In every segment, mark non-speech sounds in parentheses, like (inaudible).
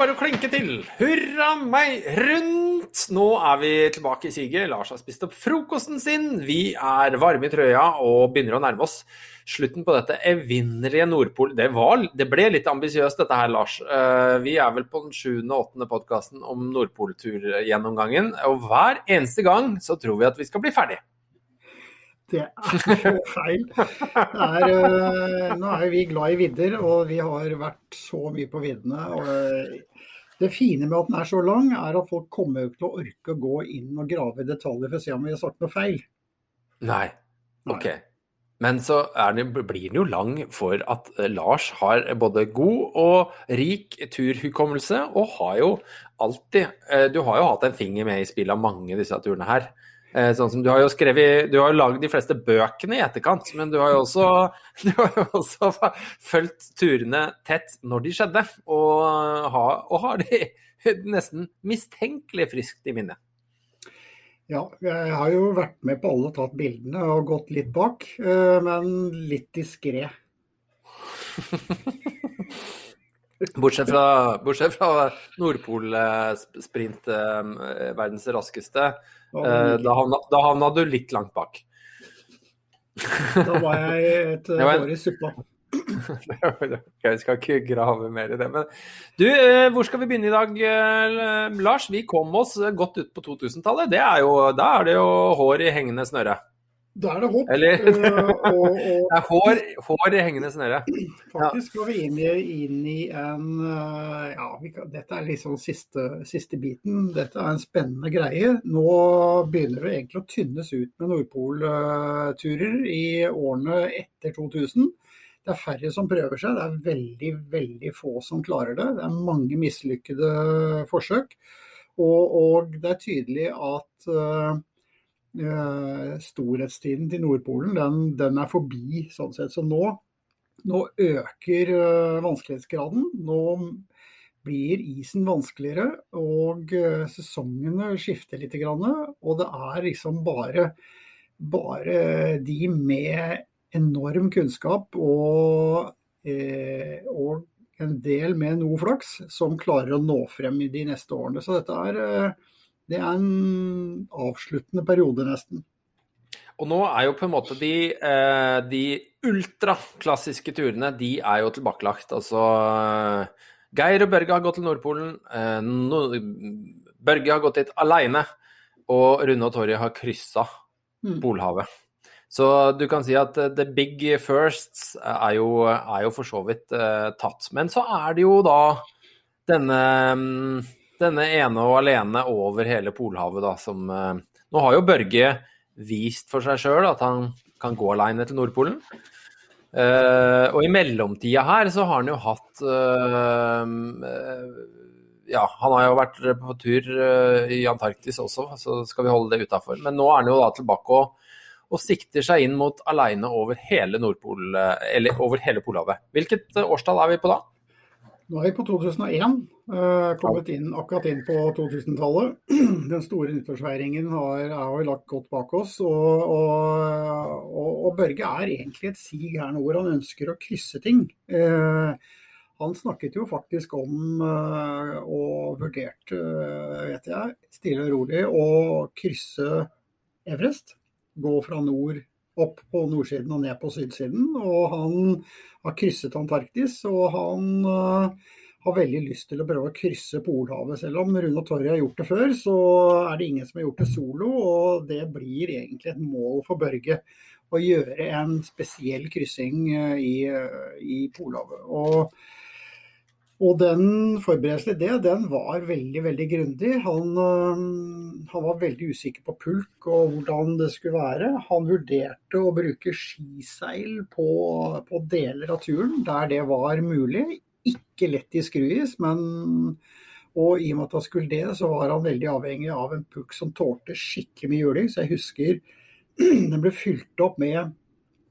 bare å klinke til. Hurra meg rundt! Nå er vi tilbake i siget. Lars har spist opp frokosten sin. Vi er varme i trøya og begynner å nærme oss slutten på dette evinnelige Nordpol. Det, var, det ble litt ambisiøst dette her, Lars. Eh, Vi er vel på den sjuende og åttende podkasten om Nordpolturgjennomgangen. Og hver eneste gang så tror vi at vi skal bli ferdig. Det er feil. Det er, øh, nå er vi glad i vidder, og vi har vært så mye på viddene. og, øh, Det fine med at den er så lang, er at folk kommer jo ikke til å orke å gå inn og grave i detaljer for å se om vi har sagt noe feil. Nei. Nei. Men så det, blir den jo lang for at eh, Lars har både god og rik turhukommelse, og har jo alltid eh, Du har jo hatt en finger med i spillet av mange av disse turene her. Eh, Sånn som Du har jo skrevet, du har jo lagd de fleste bøkene i etterkant, men du har jo også, (laughs) har jo også fulgt turene tett når de skjedde, og har, og har de (laughs) nesten mistenkelig friskt i minne. Ja, jeg har jo vært med på alle tatt bildene og gått litt bak, øh, men litt diskré. (laughs) Bortsett fra, bortsett fra Nordpol-sprint, verdens raskeste. eh, Da havna, da havna du litt langt bak. Da var jeg et (laughs) var en- år i suppa. Jeg skal ikke grave mer i det. Men du, eh, hvor skal vi begynne i dag, eh, Lars? Vi kom oss godt ut på 2000-tallet. Det er Da er det jo hår i hengende snøre. Da er det hopp. Eller og, og (laughs) Det er hår, hår i hengende snøre. (clears throat) Faktisk går vi inn i, inn i en Ja, kan, dette er liksom siste, siste biten. Dette er en spennende greie. Nå begynner det egentlig å tynnes ut med Nordpol-turer i årene etter 2000. Det er færre som prøver seg. Det er veldig, veldig få som klarer det. Det er mange mislykkede forsøk. Og, og det er tydelig at eh, storhetstiden til Nordpolen, den, den er forbi sånn sett. Så nå, nå øker uh, vanskelighetsgraden. Nå blir isen vanskeligere, og uh, sesongene skifter litt. Grann, og det er liksom bare, bare de med enorm kunnskap og, eh, og en del med noe flaks som klarer å nå frem i de neste årene. Så dette er eh, det er en avsluttende periode, nesten. Og nå er jo på en måte de, eh, de ultraklassiske turene, de er jo tilbakelagt. Altså eh, Geir og Børge har gått til Nordpolen. Børge har gått dit aleine. Og Rune og Torje har kryssa Mm. Polhavet. Så du kan si at eh, the big firsts er jo, er jo for så vidt uh, tatt. Men så er det jo da denne, mm, denne ene og alene over hele Polhavet, da, som uh, Nå har jo Børge vist for seg sjøl at han kan gå aleine til Nordpolen. Uh, og i mellomtida her så har han jo hatt eh, eh, Ja, han har jo vært på tur eh, i Antarktis også, så skal vi holde det utafor. Men nå er han jo da tilbake og, og sikter seg inn mot aleine over hele Nordpol, eh, eller over hele Polhavet. Hvilket eh, årstall er vi på da? Nå er vi på 2001, eh, kommet inn, akkurat inn på 2000-tallet. (clears throat) Den store nyttårsfeiringen har, er jo lagt godt bak oss. Og, og, og, og Børge er egentlig et sig her nå han ønsker å krysse ting. Eh, han snakket jo faktisk om, og vurderte, vet jeg, stille og rolig, å krysse Everest. Gå fra nord opp på nordsiden og ned på sydsiden. Og han har krysset Antarktis, og han eh, har veldig lyst til å prøve å krysse Polhavet. Selv om Rune og Torje har gjort det før, så er det ingen som har gjort det solo. Og det blir egentlig et mål for Børge å gjøre en spesiell kryssing eh, i, eh, i Polhavet. Og og den forberedelsen til det, den var veldig, veldig grundig. Han, øh, han var veldig usikker på pulk og hvordan det skulle være. Han vurderte å bruke skiseil på, på deler av turen der det var mulig. Ikke lett i skruis, men og i og med at han skulle det, så var han veldig avhengig av en pulk som tålte skikkelig mye juling. Så jeg husker (clears throat) den ble fylt opp med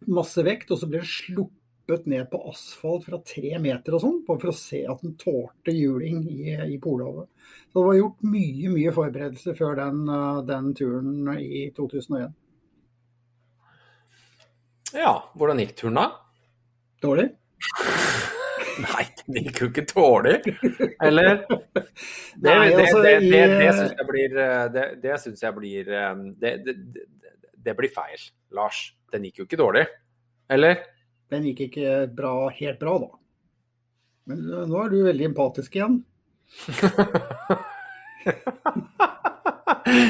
masse vekt, og så ble den sluppet ned på asfalt fra tre meter og sånn, for å se at den tålte juling i, i Polhavet. Så det var gjort mye, mye forberedelser før den, eh, den turen i 2001. Ja, hvordan gikk turen da? Dårlig? (laughs) Nei, den gikk jo ikke dårlig. Eller? (laughs) Det, Nei, det, altså, det, det, det syns jeg blir eh, Det, det syns jeg blir eh, det, det, det, det blir feil, Lars. Den gikk jo ikke dårlig. Eller? Den gikk ikke bra, helt bra, da. Men eh, nå er du veldig empatisk igjen. (laughs)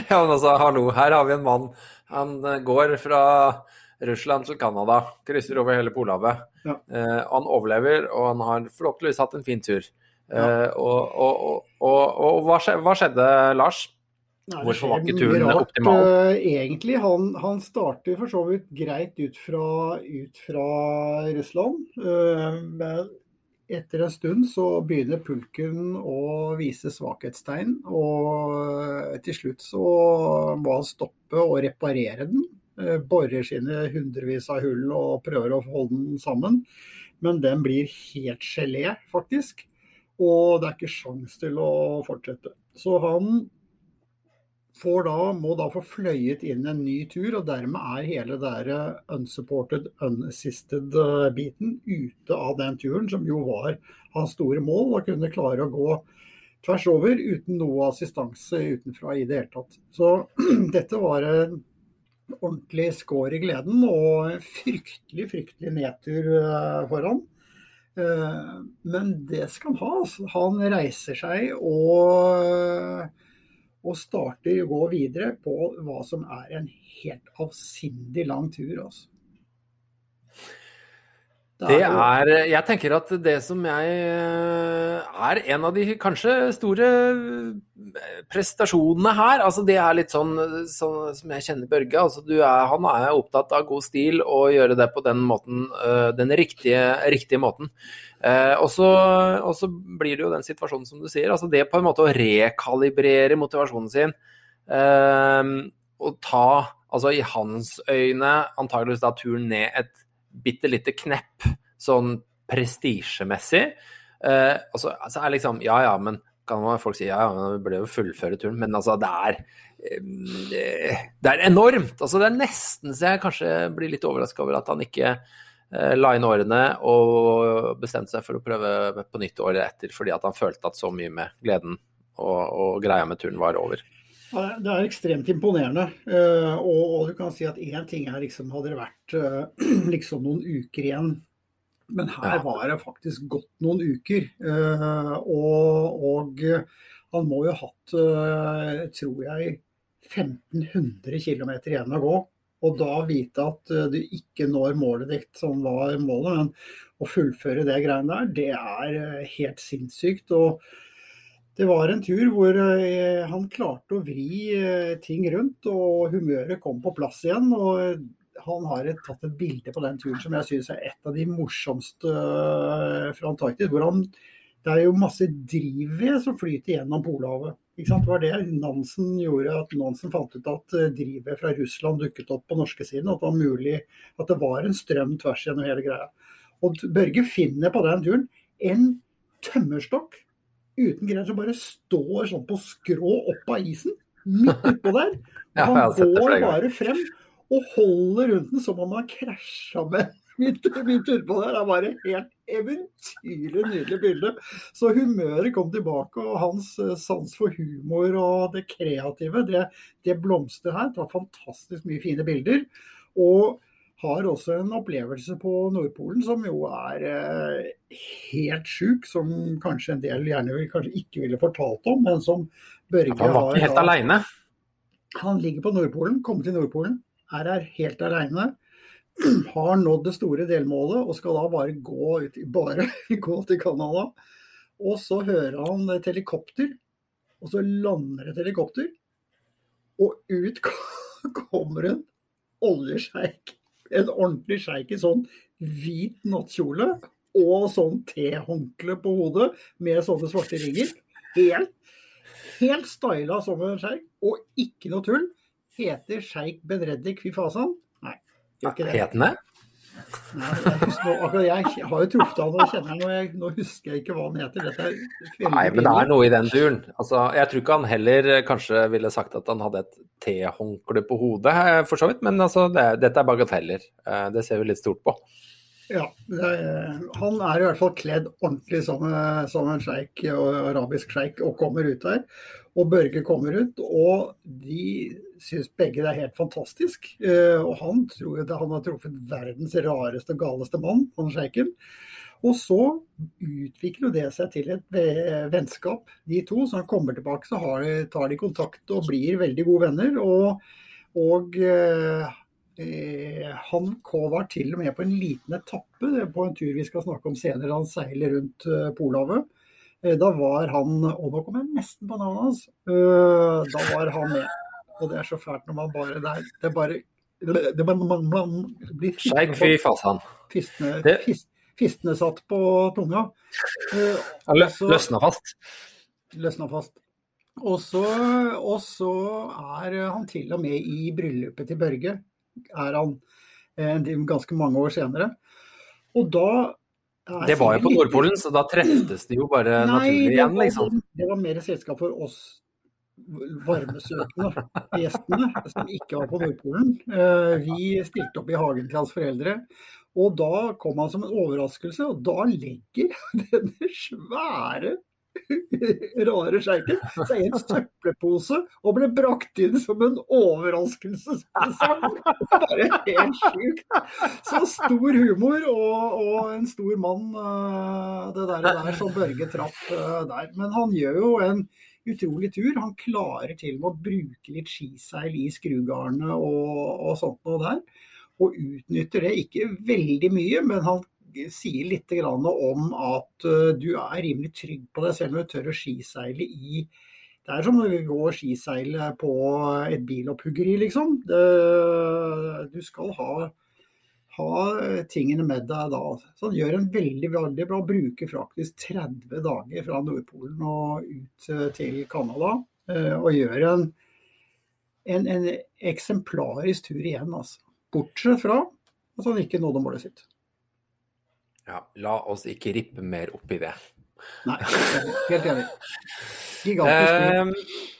ja, men altså, hallo, her har vi en mann. Han eh, går fra Russland til Canada, krysser over hele Polhavet. Ja. Eh, han overlever, og han har forhåpentligvis hatt en fin tur. Ja. Eh, og og, og, og, hva, skje, hva skjedde, Lars? Nei, Hvorfor var ikke turen optimal? eh, egentlig. Han, han starter for så vidt greit ut fra, ut fra Russland. eh, men etter en stund så begynner pulken å vise svakhetstegn. Og eh, til slutt så må han stoppe og reparere den. Borer sine hundrevis av hull og prøver å holde den sammen. Men den blir helt gelé, faktisk. Og det er ikke sjans til å fortsette. Så han da, må da få fløyet inn en ny tur, og dermed er hele der eh, unsupported, unassisted-biten ute av den turen, som jo var hans store mål. Å kunne klare å gå tvers over uten noe assistanse utenfra i det hele tatt. Så (clears throat) dette var en ordentlig skår i gleden, og en fryktelig, fryktelig nedtur eh, for han. Eh, Men det skal han ha. altså. Han reiser seg og og starter å gå videre på hva som er en helt avsindig lang tur. Altså. Det er Jeg tenker at det som jeg eh, er en av de kanskje store eh, prestasjonene her, altså det er litt sånn, sånn som jeg kjenner Børge. altså du er, Han er opptatt av god stil og gjøre det på den måten, eh, den riktige, riktige måten. Eh, og, så, blir det jo den situasjonen som du sier. altså Det på en måte å rekalibrere motivasjonen sin eh, og ta, altså i hans øyne, antageligvis da turen ned et bitte lite knepp sånn prestisjemessig. Eh, og så altså er liksom Ja ja, men kan folk si ja ja, men vi ble jo fullføre turen. Men altså, det er eh, Det er enormt. Altså, det er nesten så jeg kanskje blir litt overraska over at han ikke eh, la inn årene og bestemte seg for å prøve på nytt året etter, fordi at han følte at så mye med gleden og, og greia med turen var over. Det- er ekstremt imponerende. eh, Og, du kan si at én ting er liksom hadde det vært eh, (clears throat) liksom noen uker igjen. Men her var det faktisk gått noen uker. eh, Og, og han må jo ha hatt, tror jeg, 1500 km igjen å gå. Og da vite at du ikke når målet ditt, som var målet, men å fullføre det greiene der, det er helt sinnssykt. og det var en tur hvor eh, han klarte å vri eh, ting rundt, og humøret kom på plass igjen. og eh, Han har tatt et bilde på den turen som jeg syns er et av de morsomste fra Antarktis. hvor han, Det er jo masse drivved som flyter gjennom Polhavet. Det var det Nansen gjorde, at Nansen fant ut at drivved fra Russland dukket opp på norske siden. At det var mulig, at det var en strøm tvers gjennom hele greia. Og Børge finner på den turen en tømmerstokk uten greier som bare står sånn på skrå opp av isen. Midt utpå der. (laughs) Ja, han går bare frem og holder rundt den som om han har krasja med (laughs) midt, midt utpå der. Det er bare helt eventyrlig nydelig bilde. Så humøret kom tilbake, og hans eh, sans for humor og det kreative, det, det blomstrer her. Var fantastisk mye fine bilder. Og har også en opplevelse på Nordpolen som jo er eh, helt sjuk, som kanskje en del gjerne vil, kanskje ikke ville fortalt om, men som Børge Han var ikke helt aleine. Han ligger på Nordpolen, kommer til Nordpolen, er her helt aleine. (clears throat) Har nådd det store delmålet og skal da bare gå, ut, bare (laughs) gå til Canada. Og så hører han et helikopter, og så lander et helikopter. Og ut (laughs) kommer en oljesjeik. En ordentlig sjeik i sånn hvit nattkjole og sånn tehåndkle på hodet med sånne svarte ringer. Helt, helt styla som en sjeik, og ikke noe tull. Heter sjeik Benreddik Fifasan? Nei, gjør ikke det. Nei, jeg, husker, jeg har jo truffet han og kjenner han, og jeg, nå husker jeg ikke hva han heter. Er Nei, men det er noe i den duren. Altså, jeg tror ikke han heller eh, kanskje ville sagt at han hadde et tehåndkle på hodet, eh, for så vidt. Men altså, det, dette er bagateller. Eh, Det ser vi litt stort på. Ja, er, han er i hvert fall kledd ordentlig som, som en sjeik, arabisk sjeik, og kommer ut der. Og Børge kommer ut, og de syns begge det er helt fantastisk. Eh, Og han tror at han har truffet verdens rareste og galeste mann, han sjeiken. Og så utvikler det seg til et vennskap, de to. Så han kommer tilbake, så tar de kontakt og blir veldig gode venner. Og, og eh, Eh, han var til og med på en liten etappe på en tur vi skal snakke om senere. Han seiler rundt eh, Polhavet. Da var han Og nå kommer jeg nesten på navnet hans. Da var han med. Og det er så fælt når man bare Det, er, det er bare det bare, man, man blir Skeik fy fasan. fistene, satt på tunga. Eh, Altså- Løsna fast. løsna fast. Og så, er han til og med i bryllupet til Børge. Er han eh, ganske mange år senere. Og da Det var jo på Nordpolen, så da treftes de jo bare Nei, naturlig igjen, liksom. det var mer selskap for oss varmesøkende gjestene som ikke var på Nordpolen. Eh, Vi stilte opp i hagen til hans foreldre. Og da kom han som en overraskelse, og da legger denne svære rare sjeiken seg i en søppelpose og ble brakt inn som en overraskelsespresang. Bare helt sjukt. Så stor humor og, og en stor mann, eh, det der, der som Børge traff eh, der. Men han gjør jo en utrolig tur. Han klarer til og med å bruke litt skiseil i skrugarnet og, og sånt noe der. Og utnytter det ikke veldig mye, men han sier litt om at uh, du er rimelig trygg på deg selv når du tør å skiseile i Det er som å gå går skiseile på et bilopphuggeri, liksom. Det, du skal ha, ha tingene med deg da. Så han gjør en veldig, veldig bra. Bruker faktisk 30 dager fra Nordpolen og ut eh, til Canada. eh, Og gjør en, en, en eksemplarisk tur igjen, altså. Bortsett fra at han ikke nådde målet sitt. Ja, la oss ikke rippe mer opp i det. Nei, helt enig. Gigantisk (laughs) tur.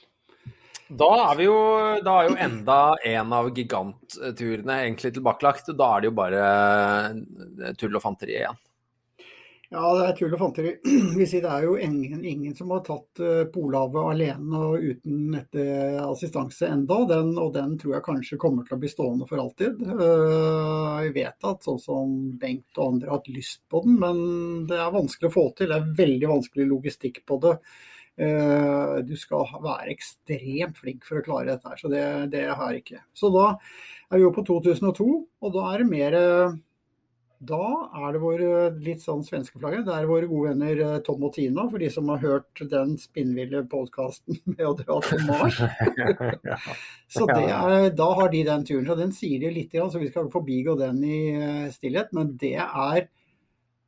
Eh, Da er vi jo Da er jo enda en av gigantturene egentlig tilbakelagt. Da er det jo bare eh, tull og fanteri igjen. Ja, det er tull og fanteri. (clears throat) Vi sier det er jo ingen, ingen som har tatt uh, Polhavet alene og uten etter assistanse enda, den, og den tror jeg kanskje kommer til å bli stående for alltid. Vi jeg vet at sånn som Bengt og andre har hatt lyst på den, men det er vanskelig å få til. Det er veldig vanskelig logistikk på det. Uh, du skal være ekstremt flink for å klare dette her, så det, det har jeg ikke. Så da er vi jo på 2002, og da er det mer uh, da er det våre litt sånn svenske flagget. Det er våre gode venner eh, Tom og Tina, for de som har hørt den spinnville podkasten (laughs) med å dra til Mars. (laughs) Så det er, da har de den turen. Så den sier de litt, så vi skal forbigå den i eh, stillhet. Men det er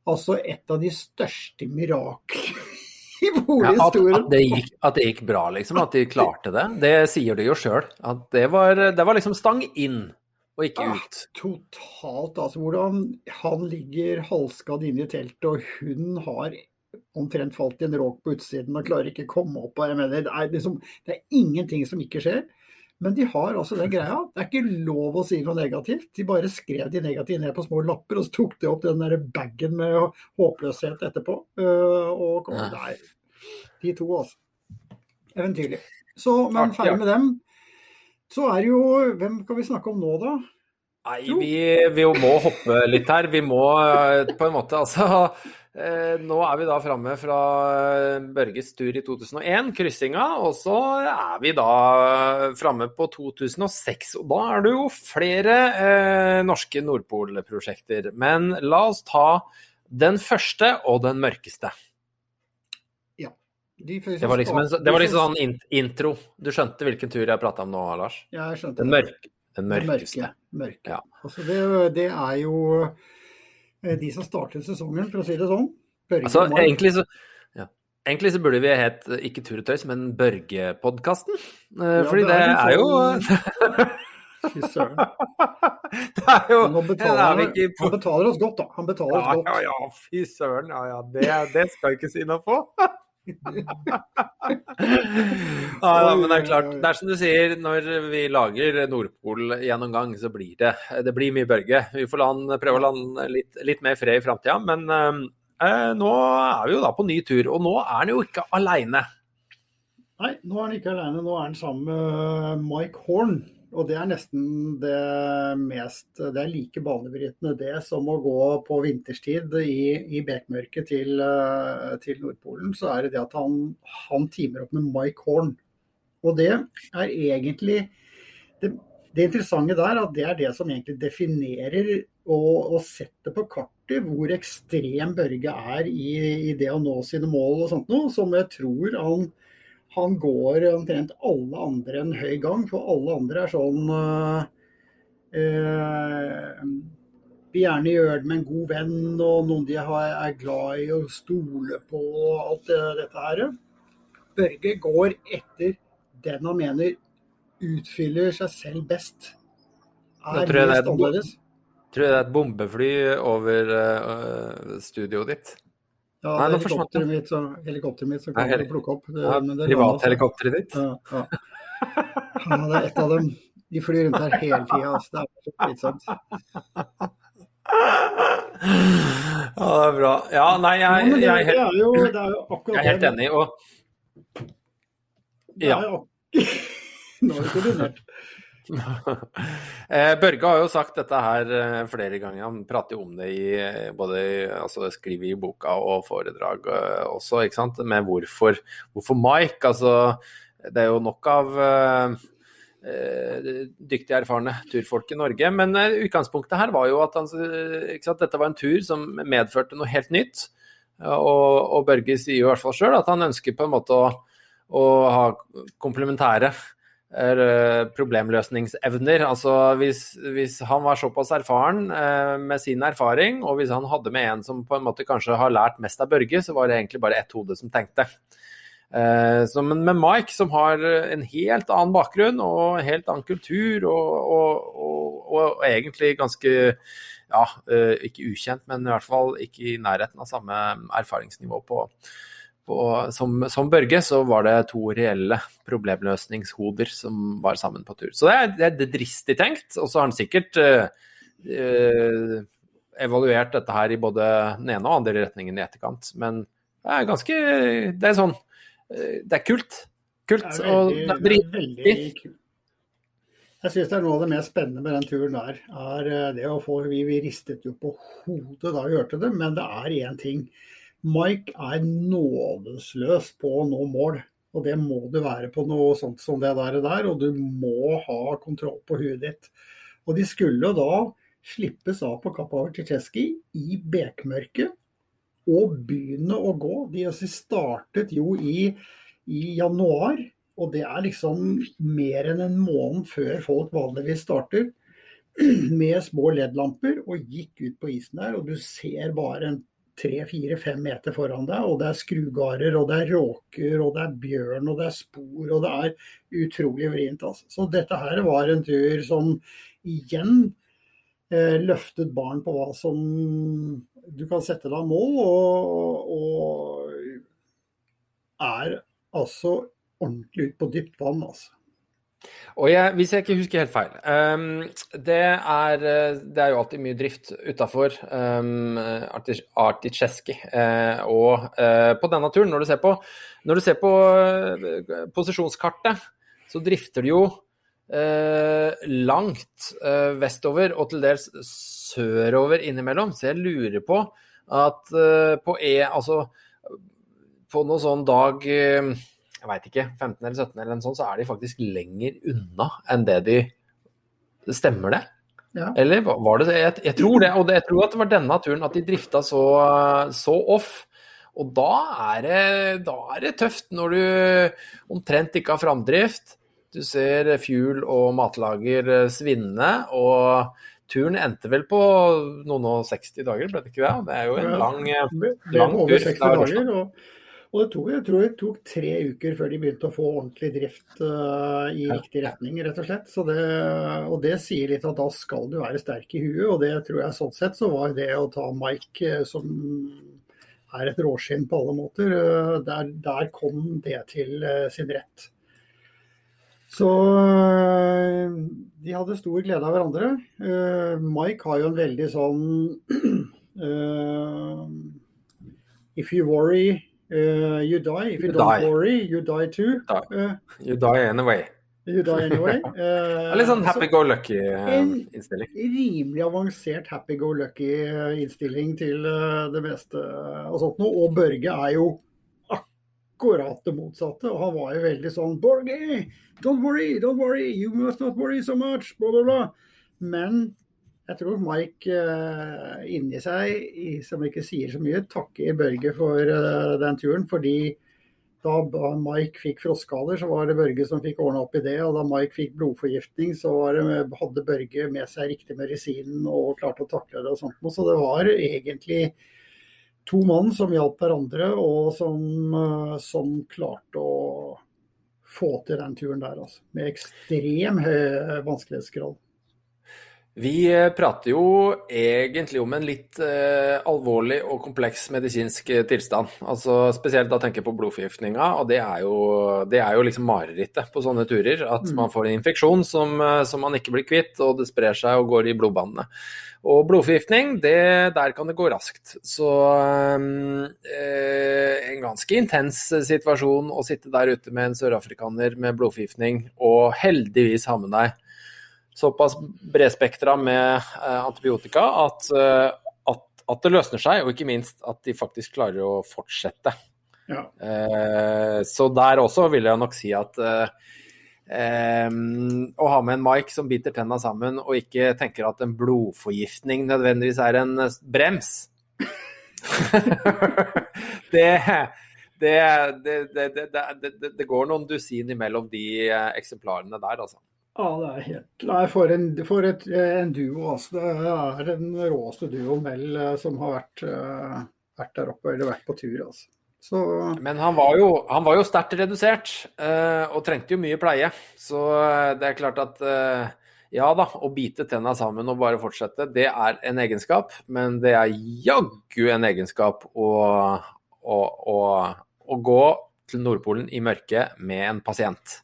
altså et av de største miraklene i Ja, at, at, det gikk, at det gikk bra, liksom. At de klarte det. Det sier de jo sjøl. At det var, det var liksom stang inn, og ikke ut. ut. Totalt, altså. Hvordan han ligger halvskadd inne i teltet, og hun har omtrent falt i en råk på utsiden og klarer ikke å komme opp. og Jeg mener, det, er liksom, det er ingenting som ikke skjer. Men de har altså den greia. Det er ikke lov å si noe negativt. De bare skrev de negative ned på små lapper, og så tok de opp den der bagen med håpløshet etterpå. Øh, og kom, Ja. nei, de to, altså. Eventyrlig. Så, men ferdig med dem. Så er det jo Hvem kan vi snakke om nå, da? Nei, vi, vi må hoppe litt her. Vi må eh, på en måte, altså eh, Nå er vi da framme fra eh, Børges tur i 2001, kryssinga, og så er vi da framme på 2006. Og da er det jo flere eh, norske Nordpol-prosjekter. Men la oss ta den første og den mørkeste. De Det var liksom en, det var liksom sånn intro. Du skjønte hvilken tur jeg prata om nå, Lars? Ja, jeg skjønte Den, mørke, den mørkeste. Mørke. mørke. Ja. Altså det, det er jo eh, de som startet sesongen, for å si det sånn. Børge Altså, egentlig så, ja. egentlig så burde vi hett ikke Tur og tøys, men Børge-podkasten. Eh, Ja, Fordi det er jo Fy søren. (laughs) Det Han er betaler, han betaler oss godt, da. Han betaler oss godt. ja, ja, fy søren. Ja, ja, det, det skal jeg ikke si noe på. (laughs) ja, men det er klart, det er som du sier, når vi lager Nordpol-gjennomgang, så blir det, det blir mye Børge. Vi får land, prøve å lande litt, litt mer fred i framtida, men eh, nå er vi jo da på ny tur. Og nå er han jo ikke aleine. Nei, nå er han ikke alene. Nå er han sammen med Mike Horn. Og det er nesten det mest Det er like banebrytende det som å gå på vinterstid i, i bekmørket til, eh, til Nordpolen. Så er det det at han, han timer opp med Mike Horn. Og det er egentlig det, det interessante der at det er det som egentlig definerer og, og setter på kartet hvor ekstrem Børge er i, i det å nå sine mål og sånt noe, som jeg tror han han går omtrent alle andre en høy gang, for alle andre er sånn uh, uh, Vil gjerne gjøre det med en god venn, og noen de er glad i å stole på, og alt det, dette her. Børge går etter den han mener utfyller seg selv best. Er tror jeg det mest annerledes. Tror jeg det er et bombefly over uh, studioet ditt. Ja, Nei, er helikopteret mitt, som- helikopteret mitt som Nei, kommer heli- og plukker opp. Det, Ja, men det Privathelikopteret ditt. Ja, ja. ja, det er ett av dem. De flyr rundt her hele tida. Altså. Det er så slitsomt. Ja, det er bra. Ja, nei, Ja, jeg, men det, jeg, er det er jo, det er jo akkurat jeg er helt enig. Og Det er ak- (laughs) Nå har vi koordinert. (laughs) Eh, Børge har jo sagt dette her eh, flere ganger. Han prater jo om det i eh, både altså skriver i boka og foredrag også, ikke sant. Med hvorfor, hvorfor Mike. Altså, det er jo nok av dyktige, erfarne turfolk i Norge. Men utgangspunktet her var jo at han, sant, dette var en tur som medførte noe helt nytt. Og, og Børge sier jo i hvert fall sjøl at han ønsker på en måte å, å ha komplementære problemløsningsevner. Altså hvis, hvis han var såpass erfaren eh, med sin erfaring, og hvis han hadde med en som på en måte kanskje har lært mest av Børge, så var det egentlig bare ett hode som tenkte. Eh, så, men med Mike, som har en helt annen bakgrunn og en helt annen kultur, og, og, og, og egentlig ganske ja, eh, ikke ukjent, men i hvert fall ikke i nærheten av samme erfaringsnivå på, på, som, som Børge, så var det to reelle problemløsningshoder som var sammen på tur. Så det er, det er, dristig tenkt. Og så har han sikkert eh, eh, evaluert dette her i både den ene og andre retningen i etterkant. Men det er ganske Det er sånn eh, Det er kult. Kult. Det er og det er drittig. veldig. Jeg syns det er noe av det mest spennende med den turen der, er eh, det å få Vi, vi ristet jo på hodet da vi hørte det, men det er én ting. Mike er nådesløs på å nå mål. Og det må du være på noe sånt som det der, og du må ha kontroll på huet ditt. Og de skulle da slippes av på Kappaver Tsjetsjkij i bekmørket og begynne å gå. De altså startet jo i, i januar, og det er liksom mer enn en måned før folk vanligvis starter. (clears throat) Med små LED-lamper og gikk ut på isen der, og du ser bare en tre-fire-fem meter foran deg, og det er skrugarder, og det er råker, og det er bjørn, og det er spor, og det er utrolig vrient. Altså. Så dette her var en tur som igjen eh, løftet barn på hva som du kan sette deg mål, og, og er altså ordentlig ut på dypt vann, altså. Og jeg, hvis jeg ikke husker helt feil um, det, er, eh, det er jo alltid mye drift utafor um, Artisjeski. Uh, og uh, på denne turen, når du ser på, når du ser på uh, posisjonskartet, så drifter du jo langt vestover og til dels sørover innimellom. Så jeg lurer på at på E, altså på noen sånn dag jeg veit ikke, 15 eller 17 eller en sånn, så er de faktisk lenger unna enn det de Stemmer det? Ja. Eller var det? Jeg, jeg tror det, og det, jeg tror at det var denne turen at de drifta så, så off. Og da er, det, da er det tøft når du omtrent ikke har framdrift. Du ser fuel og matlager svinne, og turen endte vel på noen og 60 dager, ble det ikke det? Det er jo en lang, Det er over 60 dager. Og, Og det tok, jeg tror det tok tre uker før de begynte å få ordentlig drift uh, i riktig retning, rett og slett. Så det, og det sier litt at da skal du være sterk i huet, og det tror jeg sånn sett så var det å ta Mike, uh, som er et råskinn på alle måter, uh, der, der, kom det til sin rett. Så de hadde stor glede av hverandre. Mike har jo en veldig sånn (clears throat) If you worry Uh, you die. If you, you don't die. worry, you die too. Uh, you die anyway. You die anyway. (laughs) Uh, litt sånn happy go lucky-innstilling. En rimelig avansert happy go lucky-innstilling til det meste og sånt noe. Og Børge er jo akkurat det motsatte. Og han var jo veldig sånn Borge, don't worry, don't worry, you must not worry so much, bla, bla, bla. Men jeg tror Mike uh, inni seg, som ikke sier så mye, takker Børge for uh, den turen. Fordi da Mike fikk frostskader, så var det Børge som fikk ordna opp i det. Og da Mike fikk blodforgiftning, så det, hadde Børge med seg riktig medisinen og klarte å takle det og sånt. Så det var egentlig to mann som hjalp hverandre, og som, uh, som klarte å få til den turen der, altså. Med ekstrem høy vanskelighetsgrad. Vi eh, prater jo egentlig om en litt eh, alvorlig og kompleks medisinsk eh, tilstand. Altså Spesielt da tenker jeg på blodforgiftninga, og det er, jo, det er jo liksom marerittet på sånne turer. At mm. man får en infeksjon som, eh, som, man ikke blir kvitt, og det sprer seg og går i blodbanene. Og blodforgiftning, det, der kan det gå raskt. Så eh, en ganske intens situasjon å sitte der ute med en sørafrikaner med blodforgiftning, og heldigvis ha med deg såpass bredspektra med eh, antibiotika at, eh, at, at, det løsner seg, og ikke minst at de faktisk klarer å fortsette. Ja. Eh, så der også vil jeg nok si at å ha med en Mike som biter tenna sammen, og ikke tenker at en blodforgiftning nødvendigvis er en brems (laughs) det, det, det, det, går noen dusin imellom de eksemplarene der, altså. Ja, det er helt Nei, for en, for et, en duo. Altså. Det er den råeste duoen vel eh, som har vært, uh, vært, der oppe, eller vært på tur. Altså. Så... Men han var jo, jo sterkt redusert, og trengte jo mye pleie. Så det er klart at ja da, å bite tenna sammen og bare fortsette, det er en egenskap. Men det er jaggu en egenskap å, å, å, å gå til Nordpolen i mørket med en pasient.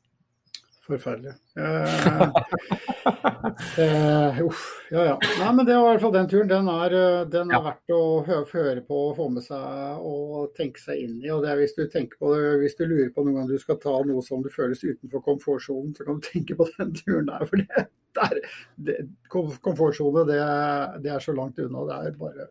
Forferdelig. Uh, uh, uff, ja ja. Nei, men det var i hvert fall den turen. Den er, eh, den er ja. verdt å høre, på og få med seg og tenke seg inn i. og det er Hvis du tenker på det, hvis du lurer på noen gang du skal ta noe som du føles utenfor komfortsonen, så kan du tenke på den turen der. For det, der, det, komfortsone, det, det er så langt unna. Det er bare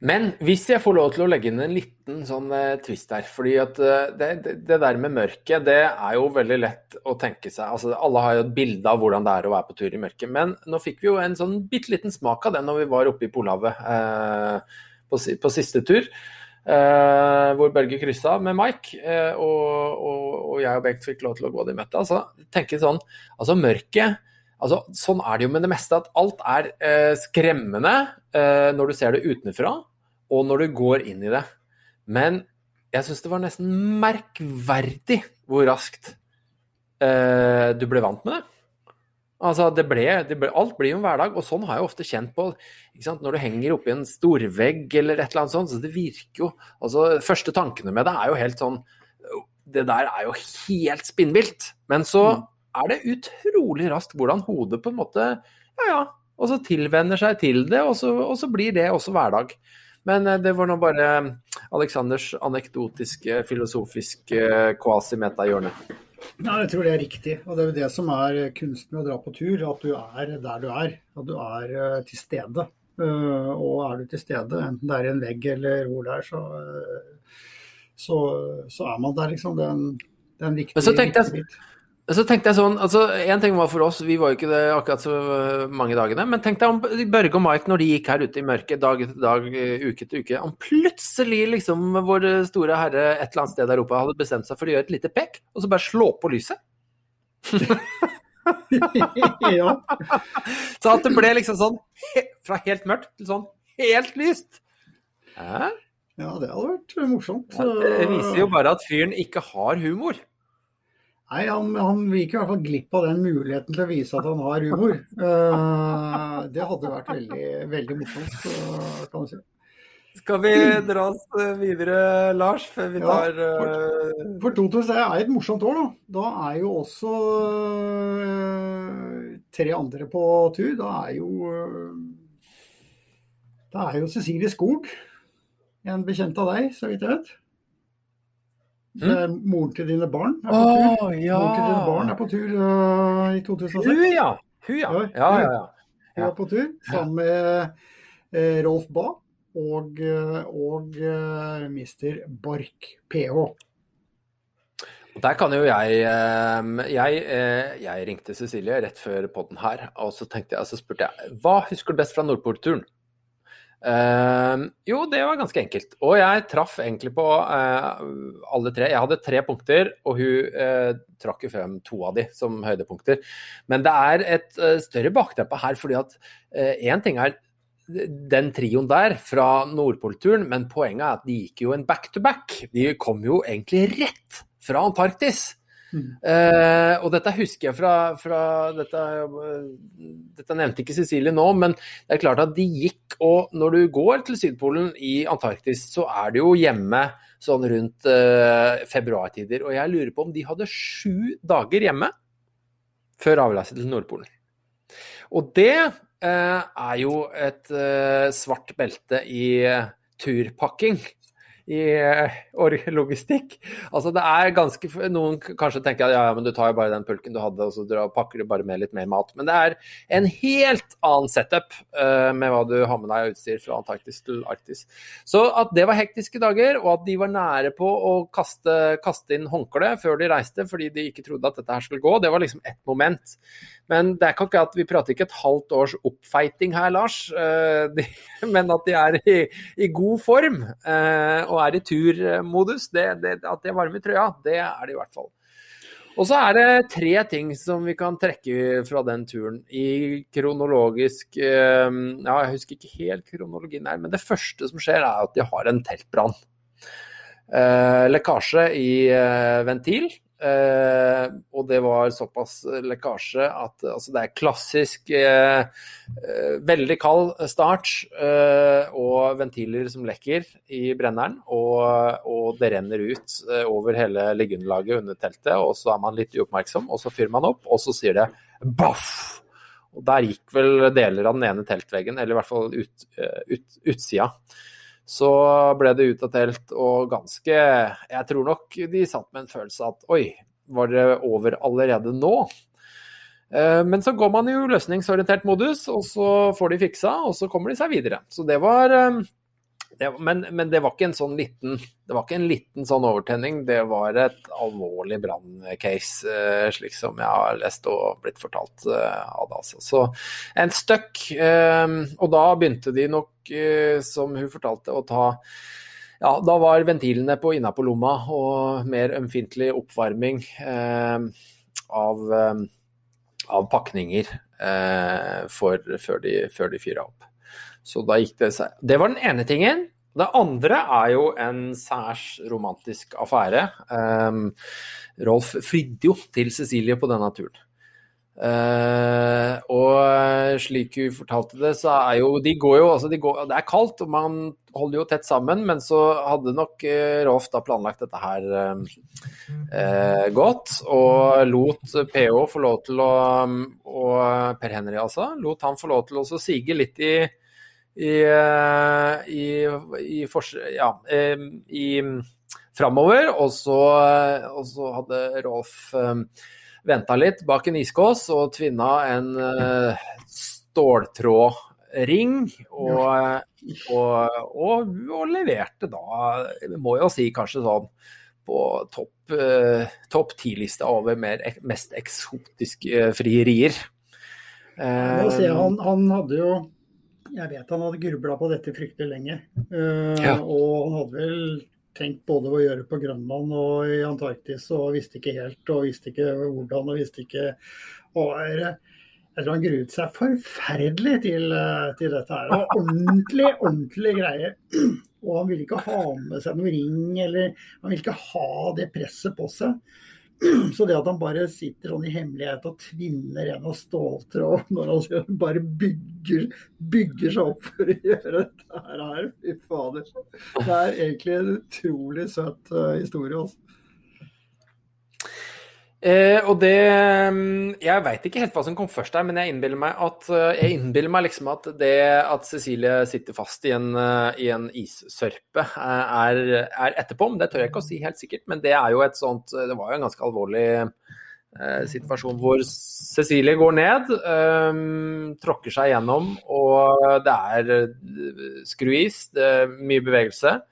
men hvis jeg får lov til å legge inn en liten sånn eh, twist der, fordi at uh, det, det, det, der med mørket, det er jo veldig lett å tenke seg. altså Alle har jo et bilde av hvordan det er å være på tur i mørket. Men nå fikk vi jo en sånn bitte liten smak av det når vi var oppe i Polhavet eh, på, på, siste tur. hvor Børge kryssa med Mike, og, og, og, jeg og Bengt fikk lov til å gå det i møte. Altså, tenke sånn, altså mørket altså Sånn er det jo med det meste, at alt er skremmende når du ser det utenfra og når du går inn i det. Men jeg syns det var nesten merkverdig hvor raskt eh, du ble vant med det. Altså, det ble, det ble, alt blir jo en hverdag, og sånn har jeg ofte kjent på når du henger oppi en storvegg eller et eller annet sånt. så Det virker jo altså, Første tankene med det er jo helt sånn Det der er jo helt spinnvilt. Men så mm. er det utrolig raskt hvordan hodet på en måte Ja, ja. Og så tilvenner seg til det, og så, og så blir det også hverdag. Men eh, det var nå bare eh, Aleksanders anekdotiske, filosofiske kvasi-meta-hjørne. Ja, jeg tror det er riktig. Og det er jo det som er kunsten med å dra på tur. At du er der du er. At du er til stede. Og er du til stede, enten det er en vegg eller hvor det er, så, så, så, er man der, liksom. Det er en, det er en viktig, Men så tenkte jeg, så tenkte jeg sånn, altså En ting var for oss, vi var jo ikke det akkurat så mange dagene. Men tenk deg om Børge og Mike når de gikk her ute i mørket dag etter dag, uke etter uke. Om plutselig liksom vår store herre et eller annet sted i Europa hadde bestemt seg for å gjøre et lite pekk, og så bare slå på lyset. (laughs) ja. (laughs) Så at det ble liksom sånn fra helt mørkt til sånn helt lyst. Hæ? Ja, det hadde vært morsomt. Det viser jo bare at fyren ikke har humor. Nei, han, han gikk i hvert fall glipp av den muligheten til å vise at han har humor. Uh, det hadde vært veldig, veldig morsomt, kan du si. Skal vi dra oss videre, Lars, før vi tar ja, for, for 2000 er et morsomt år, da. Da er jo også uh, tre andre på tur. Da er jo uh, Da er jo Cecilie Skog, en bekjent av deg, så vidt jeg vet. Mm. Moren til dine barn er på tur. Oh, ja. Moren til dine barn er på tur uh, i 2006. Hun, ja. Hun, ja. ja, ja, ja. Hun er på tur sammen med uh, Rolf Ba og, uh, og Mr. Bark, PH. Der kan jo jeg, jeg Jeg ringte Cecilie rett før podden her, og så tenkte jeg, så spurte jeg hva husker du best fra Nordpolturen? Uh, jo, det var ganske enkelt. Og jeg traff egentlig på uh, alle tre. Jeg hadde tre punkter, og hun uh, trakk jo frem to av de som høydepunkter. Men det er et større bakteppe her, fordi at én ting er den trioen der fra Nordpolturen, men poenget er at de gikk jo en back-to-back. -back. De kom jo egentlig rett fra Antarktis. Uh, og dette husker jeg fra, fra dette, dette, nevnte ikke Cecilie nå, men det er klart at de gikk og Når du går til Sydpolen i Antarktis, så er det jo hjemme sånn rundt uh, februartider. Og jeg lurer på om de hadde sju dager hjemme før avreise til Nordpolen. Og det uh, er jo et svart belte i turpakking i eh, logistikk. Altså det er ganske Noen kanskje tenker at ja, ja, men du tar jo bare den pulken du hadde, og så pakker du bare med litt mer mat. Men det er en helt annen setup uh, med hva du har med deg av utstyr fra Antarktis til Arktis. Så at det var hektiske dager, og at de var nære på å kaste, kaste inn håndkle før de reiste fordi de ikke trodde at dette her skulle gå, det var liksom ett moment. Men det er ikke at vi prater ikke et halvt års oppfeiting her, Lars. Uh, de, (laughs) men at de er i, i god form. Uh, og er i turmodus, det, det, at de er varme i trøya, det er de i hvert fall. Og så er det tre ting som vi kan trekke fra den turen i kronologisk eh, Ja, jeg husker ikke helt kronologien her, men det første som skjer, er at de har en teltbrann. Eh, lekkasje i eh, ventil. Eh, og det var såpass lekkasje at altså det er klassisk eh, eh, veldig kald start eh, og ventiler som lekker i brenneren. Og, og det renner ut eh, over hele liggeunderlaget under teltet, og så er man litt uoppmerksom, og så fyrer man opp, og så sier det baff! Og der gikk vel deler av den ene teltveggen, eller i hvert fall ut, eh, ut, utsida. Så ble det ut av og ganske Jeg tror nok de satt med en følelse at oi, var det over allerede nå? Eh, men så går man jo løsningsorientert modus, og så får de fiksa, og så kommer de seg videre. Så det var eh, det, men, men, det var ikke en sånn liten det var ikke en liten sånn overtenning, det var et alvorlig branncase, eh, slik som jeg har lest og blitt fortalt av det. Altså. Så en støkk. Og da begynte de nok Eh, som hun fortalte, å ta ja, da var ventilene på innapå lomma og mer ømfintlig oppvarming eh, av, eh, av, pakninger eh, før de, før de fyra opp. Så da gikk det seg Det var den ene tingen. Det andre er jo en særs romantisk affære. Um, Rolf fridde jo til Cecilie på denne turen. Uh, og slik hun fortalte det, så er jo De går jo altså de går, Det er kaldt, og man holder jo tett sammen, men så hadde nok uh, Rolf da planlagt dette her uh, godt. Og lot PH få lov til å Og Per Henry, altså. Lot han få lov til å sige litt i i, i, i, ja, i framover, og så, hadde Rolf venta litt bak en iskås og tvinna en uh, ståltrådring. Og, og, og, og, leverte da, må jo si kanskje sånn på topp uh, top ti-lista over mer, mest eksotiske frierier. Si, han, han, hadde jo Jeg vet han hadde grubla på dette fryktelig lenge. Uh, ja. Og han hadde vel tenkt både å gjøre på Grønland og i Antarktis, og visste ikke helt, og visste ikke hvordan, og visste ikke og er, jeg tror han gruet seg forferdelig til, eh, til dette her. Ordentlig, ordentlig greie. Og han ville ikke ha med seg noe ring, eller han ville ikke ha det presset på seg. (clears throat) Så det at han bare sitter sånn i hemmelighet og tvinner en av ståltråd (laughs) når han bare bygger, bygger, seg opp for å gjøre dette her, fy fader. Det er egentlig en utrolig søt uh, historie. Også. Eh, og det mm, Jeg veit ikke helt hva som kom først der, men jeg innbiller meg at eh, jeg innbiller meg liksom at det at Cecilie sitter fast i en, eh, i en issørpe eh, er, er, etterpå. Men det tør jeg ikke å si helt sikkert. Men det er jo et sånt Det var jo en ganske alvorlig eh, situasjon hvor Cecilie går ned, eh, tråkker seg gjennom, og det er skruis, det er mye bevegelse.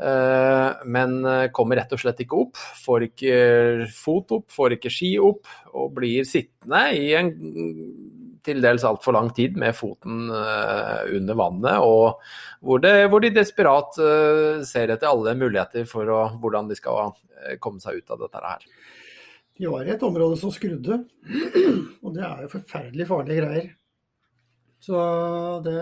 Eh, men eh, kommer rett og slett ikke opp. Får ikke fot opp, får ikke ski opp, og blir sittende i en til dels altfor lang tid med foten eh, under vannet, og hvor, det, hvor de desperat ser etter alle muligheter for å, hvordan de skal komme seg ut av dette her. De var i et område som skrudde, (clears throat) og det er jo forferdelig farlige greier. Så det,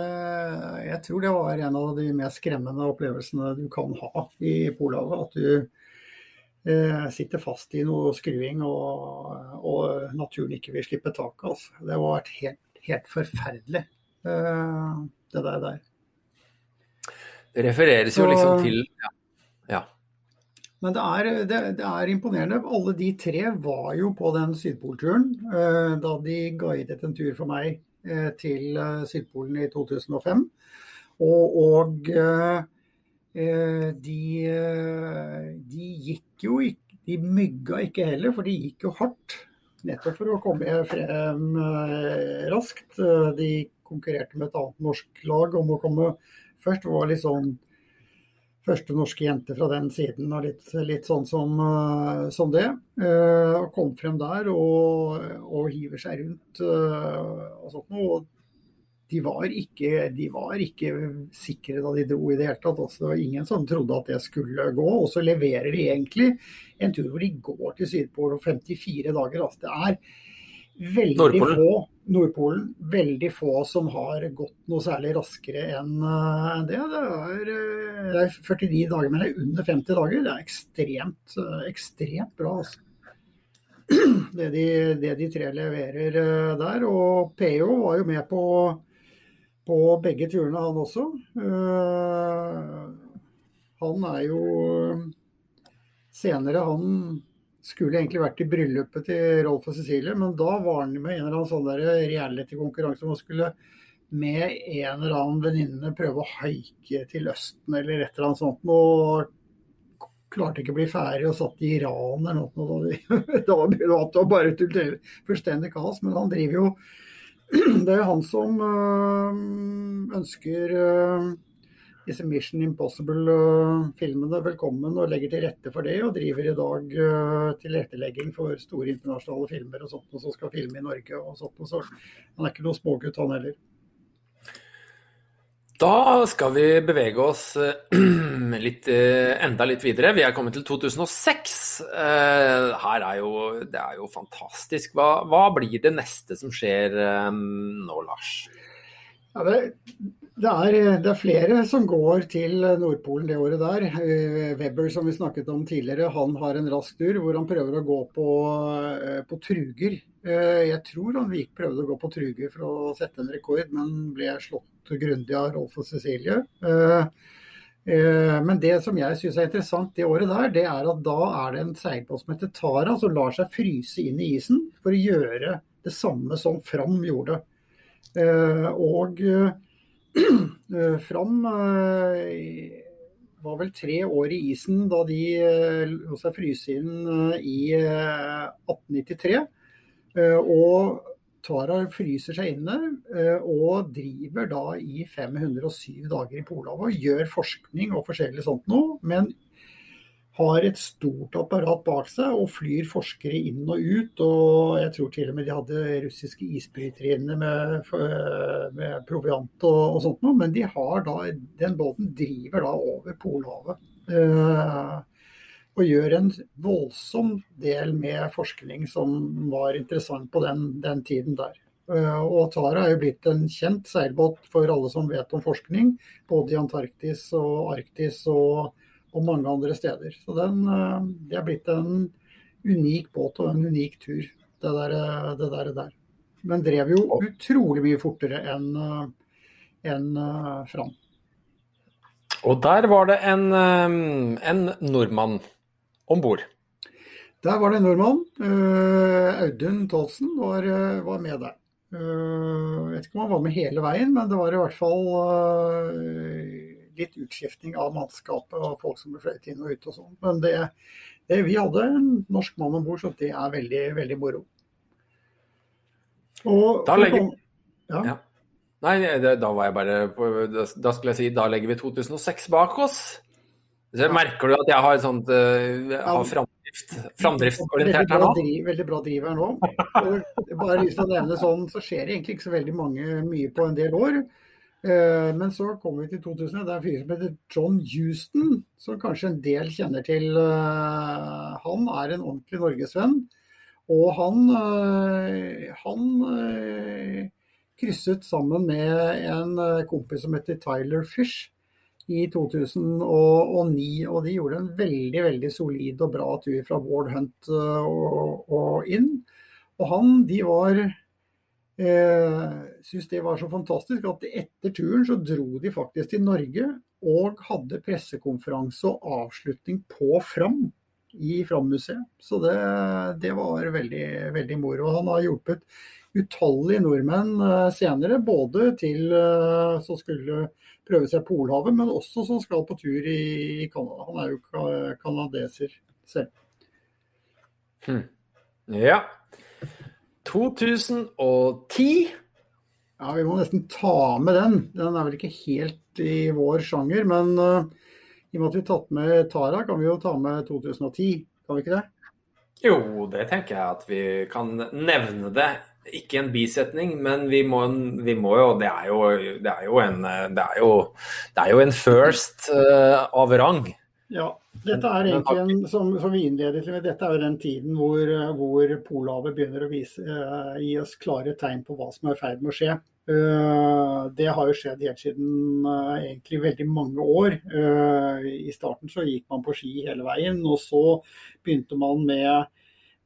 jeg tror det var en av de mest skremmende opplevelsene du kan ha i Polhavet. At du eh, sitter fast i noe skruing og, og, naturen ikke vil slippe taket. Altså. Det har vært helt, helt forferdelig, eh, det der. der. Det refereres jo liksom til ja. ja. Men det er, det, det er, imponerende. Alle de tre var jo på den Sydpolturen eh, da de guidet en tur for meg til eh, Sydpolen i 2005. Og, og eh, de, de, gikk jo ikke De mygga ikke heller, for de gikk jo hardt. Nettopp for å komme frem raskt. De konkurrerte med et annet norsk lag om å komme først. Det var litt sånn første norske jente fra den siden, og litt, litt sånn som, uh, som det. Uh, kom frem der og, og hiver seg rundt uh, og sånt noe. De var, ikke, de var ikke sikre da de dro i det hele tatt. Altså, det var ingen som trodde at det skulle gå. Og så leverer de egentlig en tur hvor de går til Sydpolen om 54 dager. Altså, det er veldig Nordpolen. få Nordpolen, veldig få som har gått noe særlig raskere enn uh, det. Det er, uh, det er, 49 dager, men det er under 50 dager. Det er ekstremt, uh, ekstremt bra. Altså. (clears throat) Det, de, det, de, tre leverer der. Og PO var jo med på, på begge turene, han også. han er jo senere, han skulle egentlig vært i bryllupet til Rolf og Cecilie, men da var han med en eller annen sånn reality-konkurranse hvor han skulle med en eller annen venninne prøve å haike til Østen eller et eller annet sånt. Og klarte ikke å bli ferdig og satt i Iran eller noe. Da (laughs) begynte det bare til fullstendig kaos. Men han driver jo (clears throat) Det er jo han som ønsker disse Mission Impossible-filmene velkommen og legger til rette for det. Og driver i dag uh, tilrettelegging for store internasjonale filmer og sånt, og som skal filme i Norge og sånt. Og så. Han er ikke noe smågutt, han heller. Da skal vi bevege oss eh, (clears throat) litt, eh, enda litt videre. Vi er kommet til 2006. Her er jo, det er jo fantastisk. Hva, hva blir det neste som skjer nå, Lars? Ja, det, det er, det er, flere som går til Nordpolen det året der. Eh, Webber, som vi snakket om tidligere, han har en rask tur hvor han prøver å gå på, eh, på truger. Eh, jeg tror han Vik prøvde å gå på truger for å sette en rekord, men ble slått grundig av Rolf og Cecilie. Men det som jeg syns er interessant det året der, det er at da er det en seilbåt som heter Tara, som lar seg fryse inn i isen for å gjøre det samme som Fram gjorde. Og Eh, Fram eh, var vel tre år i isen da de eh, lot seg fryse inn i 1893. Og Tara fryser seg inne og driver da i 507 dager i Polhavet og gjør forskning og forskjellig sånt noe. Men har et stort apparat bak seg og flyr forskere inn og ut. og Jeg tror til og med de hadde russiske isbrytere inne med, med, proviant og, og, sånt noe. Men de har da, den båten driver da over Polhavet. Eh, og gjør en voldsom del med forskning som var interessant på den, den tiden der. Eh, og Tara er jo blitt en kjent seilbåt for alle som vet om forskning, både i Antarktis og Arktis og, og mange andre steder. Så den, eh, det er blitt en unik båt og en unik tur, det der, det der, der. Men drev jo utrolig mye fortere enn en, Fram. Og der var det en, en nordmann om bord. Der var det en nordmann. Audun Tolsen var, var med der. Jeg vet ikke om han var med hele veien, men det var i hvert fall litt utskiftning av mannskapet og folk som ble fløyet inn og ut og sånn. Men det, det, vi hadde en norsk mann om bord, så det er veldig, veldig moro. Og, da legger ja. ja. Nei, det, da var jeg bare på, Da skulle jeg si da legger vi 2006 bak oss. Så. Merker du at jeg har sånt uh, har framdrift, framdriftsorientert her nå? Driv, veldig bra driv her nå. (laughs) bare lyst til å nevne sånn, så skjer det egentlig ikke så veldig mange, mye på en del år. Uh, men så kommer vi til 2000. Det er en fyr som heter John Houston, som kanskje en del kjenner til. Uh, han er en ordentlig norgesvenn. Og han, han krysset sammen med en kompis som heter Tyler Fish i 2009. Og de gjorde en veldig veldig solid og bra tur fra Ward Hunt eh, og, og inn. Og han, de var eh, syntes det var så fantastisk at etter turen så dro de faktisk til Norge og hadde pressekonferanse og avslutning på Fram i Fram-museet. Så det, det, var veldig, veldig moro. Han har hjulpet utallige nordmenn eh, senere, både til eh, som skulle prøve seg Polhavet, men også som skal på tur i Canada. Han er jo kanadeser selv. Hmm. Ja. 2010. Ja, vi må nesten ta med den. Den er vel ikke helt i vår sjanger, men uh, i og med at vi har tatt med Tara, kan vi jo ta med 2010, kan vi ikke det? Jo, det tenker jeg at vi kan nevne det ikke en bisetning, men vi må, vi må jo, det er jo, det er jo en det er jo, det er jo en first uh, av rang. Ja, dette er egentlig en, som, som, vi innledet med, dette er jo den tiden hvor, hvor Polhavet begynner å vise, uh, gi oss klare tegn på hva som er i ferd med å skje. Uh, det har jo skjedd helt siden egentlig veldig mange år. I starten så gikk man på ski hele veien, og så begynte man med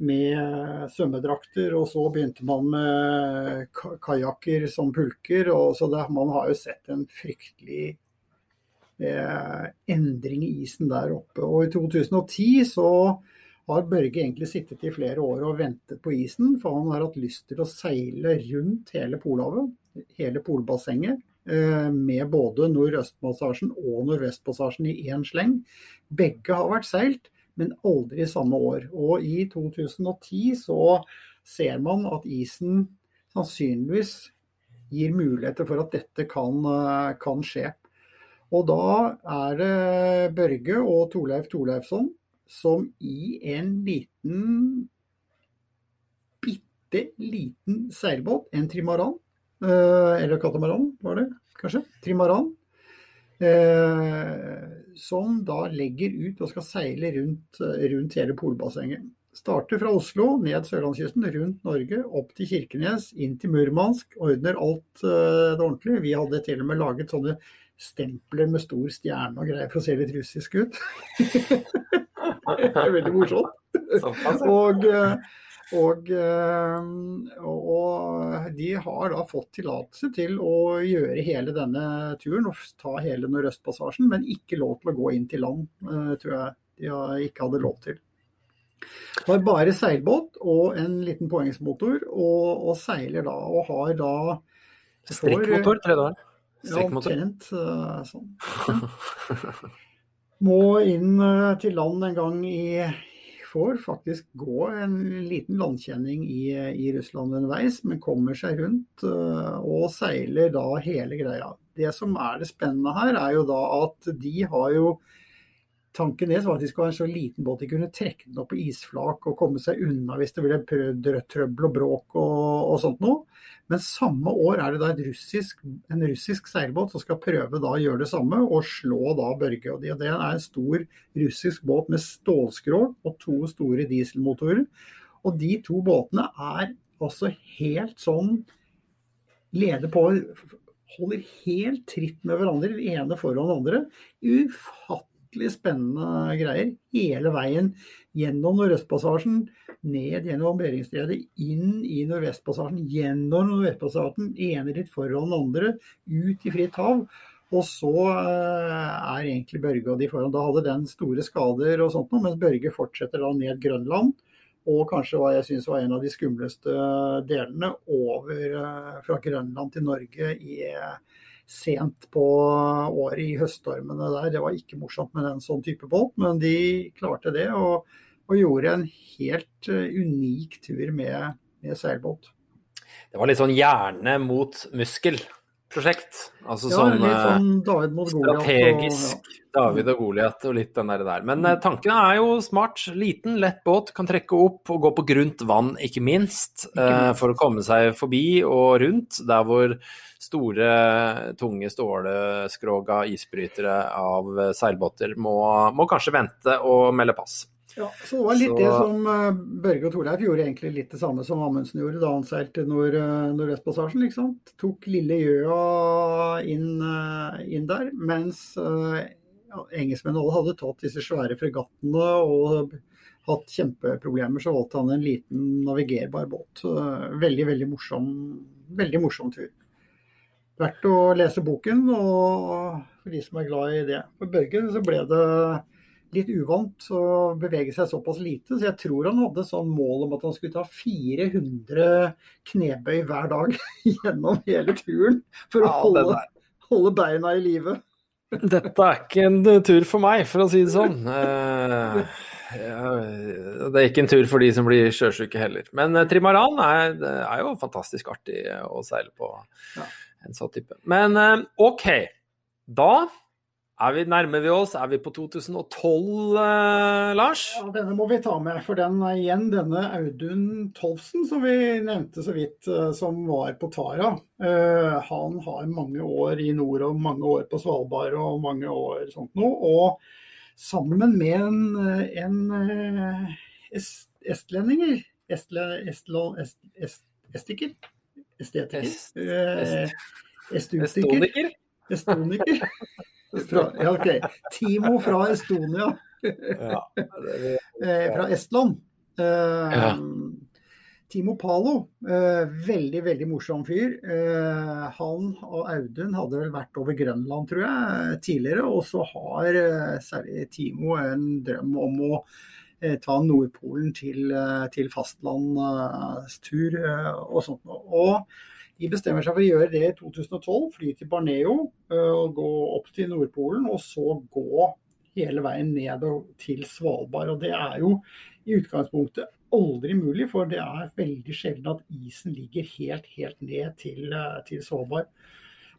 med svømmedrakter, og så begynte man med kajakker som pulker. og så det, Man har jo sett en fryktelig eh, endring i isen der oppe. Og i 2010 så har Børge egentlig sittet i flere år og ventet på isen, for han har hatt lyst til å seile rundt hele Polhavet, hele polbassenget, eh, med både nordøstpassasjen og nordvestpassasjen i én sleng. Begge har vært seilt men aldri samme år. Og i 2010 så ser man at isen sannsynligvis gir muligheter for at dette kan, eh, kan skje. Og da er det Børge og Torleif Torleifsson som i en liten, bitte liten seilbåt, en trimaran, eh, eller katamaran var det kanskje, trimaran, eh, som da legger ut og skal seile rundt, rundt hele polbassenget. Starter fra Oslo, ned sørlandskysten, rundt Norge, opp til Kirkenes, inn til Murmansk. Ordner alt uh, det ordentlig. Vi hadde til og med laget sånne stempler med stor stjerne og greier for å se litt russisk ut. (laughs) det er veldig morsomt. og, uh, og, eh, og, de har da fått tillatelse til å gjøre hele denne turen og ta hele Nordøstpassasjen, men ikke lov til å gå inn til land, eh, tror jeg de ikke hadde lov til. Det var bare seilbåt og en liten påhengsmotor, og, og seiler da og har da Strikkmotor, det år? Ja, omtrent eh, sånn. Må inn til land en gang i får faktisk gå en liten landkjenning i, i Russland underveis, men kommer seg rundt uh, og seiler da hele greia. Det som er det spennende her, er jo da at de har jo Tanken deres var at de skulle ha en så liten båt de kunne trekke den opp på isflak og komme seg unna hvis det ville prøvd trøbbel og bråk og, og sånt noe. Men samme år er det da russisk, en russisk seilbåt som skal prøve da å gjøre det samme og slå da Børge. og Det, er en stor russisk båt med stålskrog og to store dieselmotorer. Og de to båtene er altså helt sånn leder på holder helt tritt med hverandre, den ene foran den andre. Ufattelig spennende greier hele veien gjennom Nordøstpassasjen, ned gjennom Beringstredet, inn i Nordvestpassasjen, gjennom Nordvestpassasjen, ene litt foran den andre, ut i fritt hav. Og så eh, er egentlig Børge og de foran. Da hadde den store skader og sånt noe, mens Børge fortsetter da ned Grønland. Og kanskje hva jeg syns var en av de skumleste delene over eh, fra Grønland til Norge i, sent på året i høststormene der. Det var ikke morsomt med en sånn type båt, men de klarte det. Og, og gjorde en helt eh, unik tur med, med seilbåt. Det var litt sånn hjerne mot muskel prosjekt. Altså Ja, sånn, litt eh, sånn David Goliat. og- strategisk David og Goliat og litt den der. der. Men eh, tanken er jo smart. Liten, lett båt, kan trekke opp og gå på grunt vann, ikke minst. Ikke minst. For å komme seg forbi og rundt der hvor store, tunge ståleskroga isbrytere av seilbåter må, må kanskje vente og melde pass. Ja, så det var litt Så- det som eh, Børge og Torleif gjorde egentlig litt det samme som Amundsen gjorde da han seilte nord, eh, Nordvestpassasjen. ikke sant? Tok lille Gjøa inn, eh, inn der, mens ja, engelskmennene alle hadde tatt disse svære fregattene og hatt kjempeproblemer, så valgte han en liten navigerbar båt. Veldig, veldig morsom, veldig morsom tur. Verdt å lese boken, og for de som er glad i det. For Børge så ble det litt uvant å bevege seg såpass lite, så jeg tror han hadde sånn mål om at han skulle ta 400 knebøy hver dag (laughs) gjennom hele turen for å Ja, holde, holde beina i live. Dette er ikke en tur for meg, for å si det sånn. Eh, det er ikke en tur for de som blir sjøsyke heller. Men eh, trimaran er, er jo fantastisk artig å seile på Ja. en sånn type. Men eh, OK, da er vi, nærmer vi oss. Er vi på 2012, eh, Lars? Ja, denne må vi ta med, for den er igjen denne Audun Tolfsen som vi nevnte så vidt, eh, som var på Tara. Eh, Han har mange år i nord og mange år på Svalbard og mange år sånt noe. Og sammen med en, eh, en eh, est, estlendinger, estle, estlo, est, est, estiker, estetiker, Est- eh, est- estutiker, Estoniker? Fra, ja, ok. Timo fra Estonia Ja. det- (laughs) eh, fra Estland. Eh, Ja. Timo Palo, eh, veldig, veldig morsom fyr. Eh, han og Audun hadde vel vært over Grønland, tror jeg, tidligere. Og så har eh, særlig Timo en drøm om å eh, ta Nordpolen til, eh, til fastlandstur eh, og sånt. noe. Og de bestemmer seg for å gjøre det i 2012, fly til Barneo og gå opp til Nordpolen, og så gå hele veien ned til Svalbard. Og det er jo i utgangspunktet aldri mulig, for det er veldig sjelden at isen ligger helt, helt ned til, til Svalbard.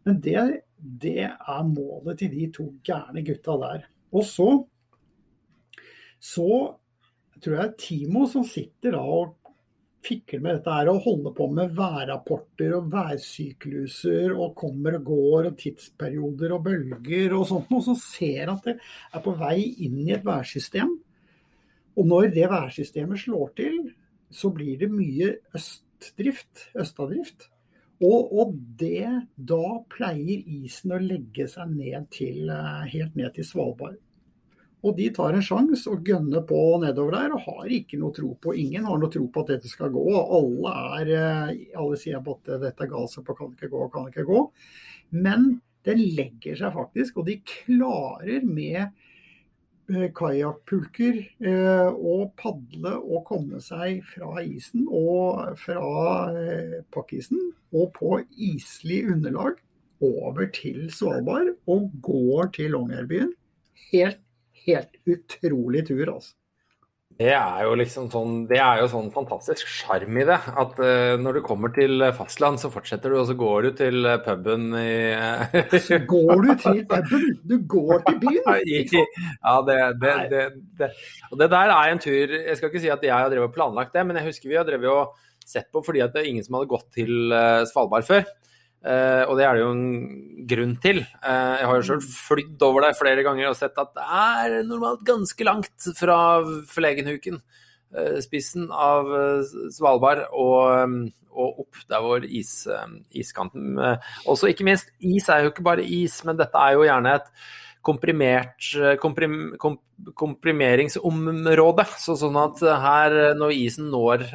Men det, det er målet til de to gærne gutta der. Og så, så tror jeg Timo som sitter da og fikler med dette her og holder på med værrapporter og værsykluser og kommer og går og tidsperioder og bølger og sånt, og så ser at det er på vei inn i et værsystem. Og når det værsystemet slår til, så blir det mye østdrift, østadrift. Og, og det, da pleier isen å legge seg ned til, eh, helt ned til Svalbard. Og de tar en sjanse og gønner på nedover der, og har ikke noe tro på Ingen har noe tro på at dette skal gå. Alle, er, eh, alle sier at dette er galskap og kan ikke gå, kan ikke gå. Men den legger seg faktisk, og de klarer med eh, kajakkpulker å og padle og komme seg fra isen og fra eh, pakkisen og på islig underlag over til Svalbard og går til Longyearbyen. Helt, helt utrolig tur, altså. Det er jo liksom sånn Det er jo sånn fantastisk sjarm i det. At uh, når du kommer til fastland, så fortsetter du, og så går du til eh, puben i (laughs) Så går du til puben, du går til byen. (laughs) Ja, det, det, det, det. Og det der er en tur Jeg skal ikke si at jeg har drevet og planlagt det, men jeg husker vi har drevet og sett på fordi at det er ingen som hadde gått til eh, Svalbard før. Eh, og det er det jo en grunn til. Uh, jeg har jo sjøl flydd over der flere ganger og sett at det er normalt ganske langt fra Flegenhuken. uh, spissen av Svalbard og, eh, og opp der hvor is, iskanten Også ikke minst, is er jo ikke bare is, men dette er jo gjerne et komprimert komprim, kom, komprimeringsområde. Så sånn at her, når isen når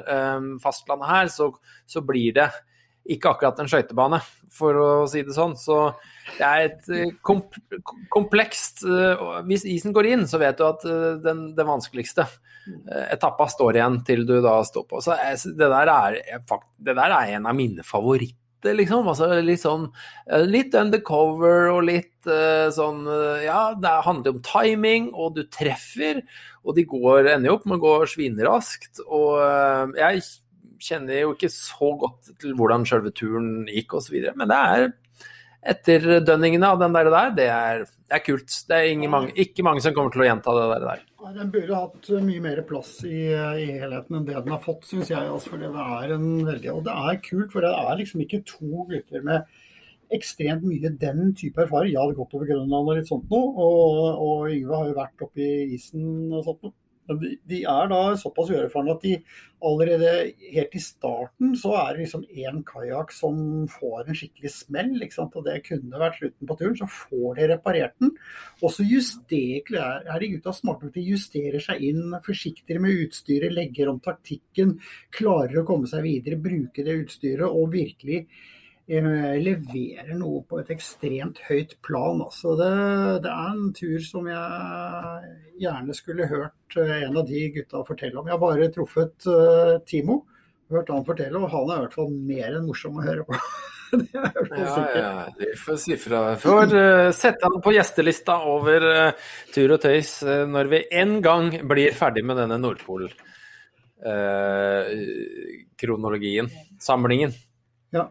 fastlandet her, så, så blir det ikke akkurat en skøytebane, for å si det sånn. Så det er et eh, komp komplekst eh, Hvis isen går inn, så vet du at eh, den, den vanskeligste etappa står igjen til du da står på. Så det der er, det der er en av mine favoritter liksom. Altså litt sånn litt undercover og litt sånn Ja, det handler om timing, og du treffer, og de går ender opp med å gå svinraskt. Og jeg kjenner jo ikke så godt til hvordan selve turen gikk osv., men det er etterdønningene av den der, det er, det er kult. Det er mange, ikke mange som kommer til å gjenta det der. Den burde hatt mye mer plass i, i helheten enn det den har fått, syns jeg. Altså, for det er en veldig, og det er kult, for det er liksom ikke to gutter med ekstremt mye den type erfaring. Jeg hadde gått over Grønland og litt sånt noe, og, og Yngve har jo vært oppe i isen og sånt noe. De er da såpass uerfarne at de allerede helt i starten så er det liksom én kajakk som får en skikkelig smell. Og det kunne vært slutten på turen. Så får de reparert den. Og så justerer er de gutta smarte nok. De justerer seg inn, forsiktigere med utstyret, legger om taktikken. Klarer å komme seg videre, bruke det utstyret og virkelig leverer noe på et ekstremt høyt plan. Altså det, det, er en tur som jeg gjerne skulle hørt eh, en av de gutta fortelle om. Jeg har bare truffet uh, Timo, hørt han fortelle, og han er i hvert fall mer enn morsom å høre på. (laughs) det er ja, ja, vi får si fra. Får uh, sette han på gjestelista over uh, tur og tøys når vi en gang blir ferdig med denne Nordpol. kronologien, samlingen. Ja,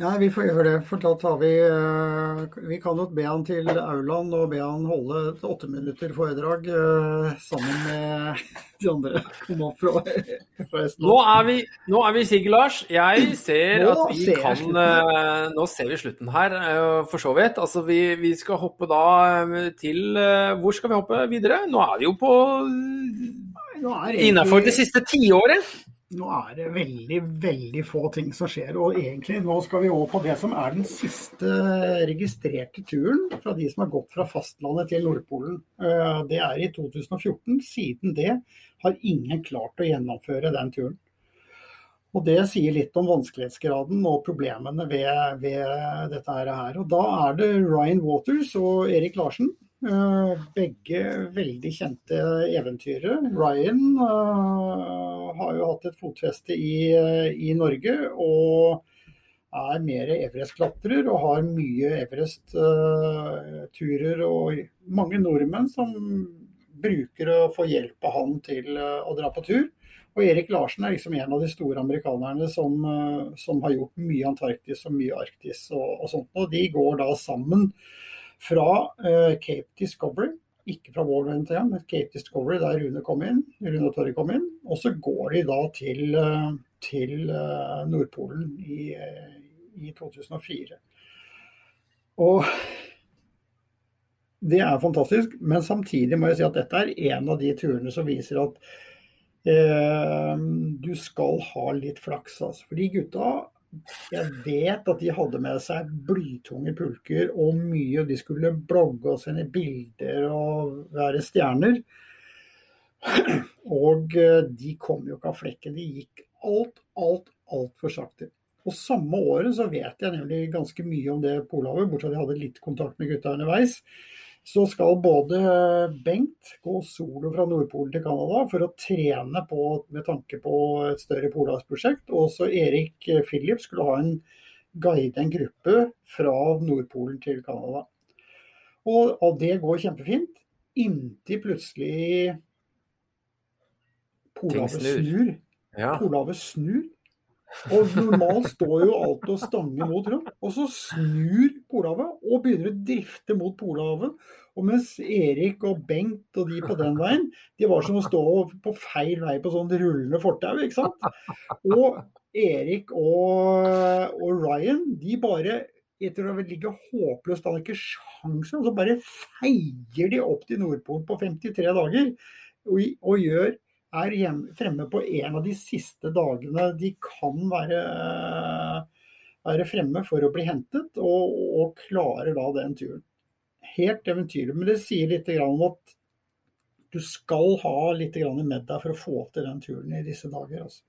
ja, vi får gjøre det. For da tar vi uh, Vi kan jo be han til aulaen og be han holde et åtte minutter foredrag uh, sammen med de andre. Kom opp fra, fra nå er vi, nå er vi Sigurd Lars. Jeg ser nå at vi kan uh, Nå ser vi slutten her, for så vidt. Altså, vi, vi skal hoppe da til Hvor skal vi hoppe videre? Nå er vi jo på Innafor det siste tiåret nå er det veldig, veldig få ting som skjer. Og egentlig nå skal vi over på det som er den siste registrerte turen fra de som har gått fra fastlandet til Nordpolen. Eh, det er i 2014. Siden det har ingen klart å gjennomføre den turen. Og Det sier litt om vanskelighetsgraden og problemene ved, ved dette her. Og Da er det Ryan Waters og Erik Larsen begge veldig kjente eventyrere. Ryan uh, har jo hatt et fotfeste i, i, Norge og er mer Everest-klatrer og har mye Everest-turer. Og mange nordmenn som bruker å få hjelp av han til å dra på tur. Og Erik Larsen er liksom en av de store amerikanerne som, som har gjort mye Antarktis og mye Arktis og, og sånt. Og de går da sammen fra uh, Cape Discovery. Ikke fra vår NTM, men Cape Discovery der Rune kom inn. Rune og Torre kom inn. Og så går de da til, uh, til uh, Nordpolen i, i 2004. Og det er fantastisk, men samtidig må jeg si at dette er en av de turene som viser at eh, du skal ha litt flaks. Altså. For de gutta jeg vet at de hadde med seg blytunge pulker og mye. og De skulle blogge og sende bilder og være stjerner. Og eh, de kom jo ikke av flekken. De gikk alt, alt, altfor sakte. Og samme året så vet jeg nemlig ganske mye om det Polhavet, bortsett fra at jeg hadde litt kontakt med gutta underveis så skal både Bengt gå solo fra Nordpolen til Canada for å trene på, med tanke på et større polhavsprosjekt. Og så Erik Philip skulle ha en guide en gruppe fra Nordpolen til Canada. Og, og det går kjempefint, inntil plutselig Polhavet snur. Ja. Polhavet snur. Og normalt står jo alt og stanger mot Trump. Og så snur Polhavet og begynner å drifte mot Polhavet. Og mens Erik og Bengt og de på den veien, de var som å stå på feil vei på sånn rullende fortau, ikke sant. Og Erik og, og Ryan, de bare etter å ligge håpløst an, ikke sjanse. og så bare feier de opp til Nordpolen på 53 dager og, og gjør er fremme på en av de siste dagene de kan være, være fremme for å bli hentet, og, og klarer da den turen. Helt eventyrlig. Men det sier litt om at du skal ha litt med deg for å få til den turen i disse dager. Altså.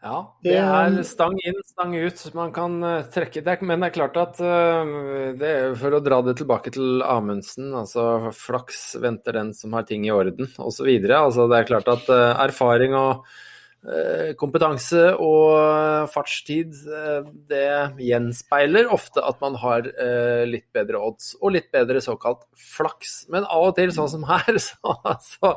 Ja, det er stang inn, stang ut. Man kan uh, trekke det. Men det er klart at uh, det er for å dra det tilbake til Amundsen, altså flaks venter den som har ting i orden, osv. Altså, det er klart at uh, erfaring og kompetanse og fartstid, det gjenspeiler ofte at man har litt bedre odds og litt bedre såkalt flaks. Men av og til, sånn som her, (laughs) så, så,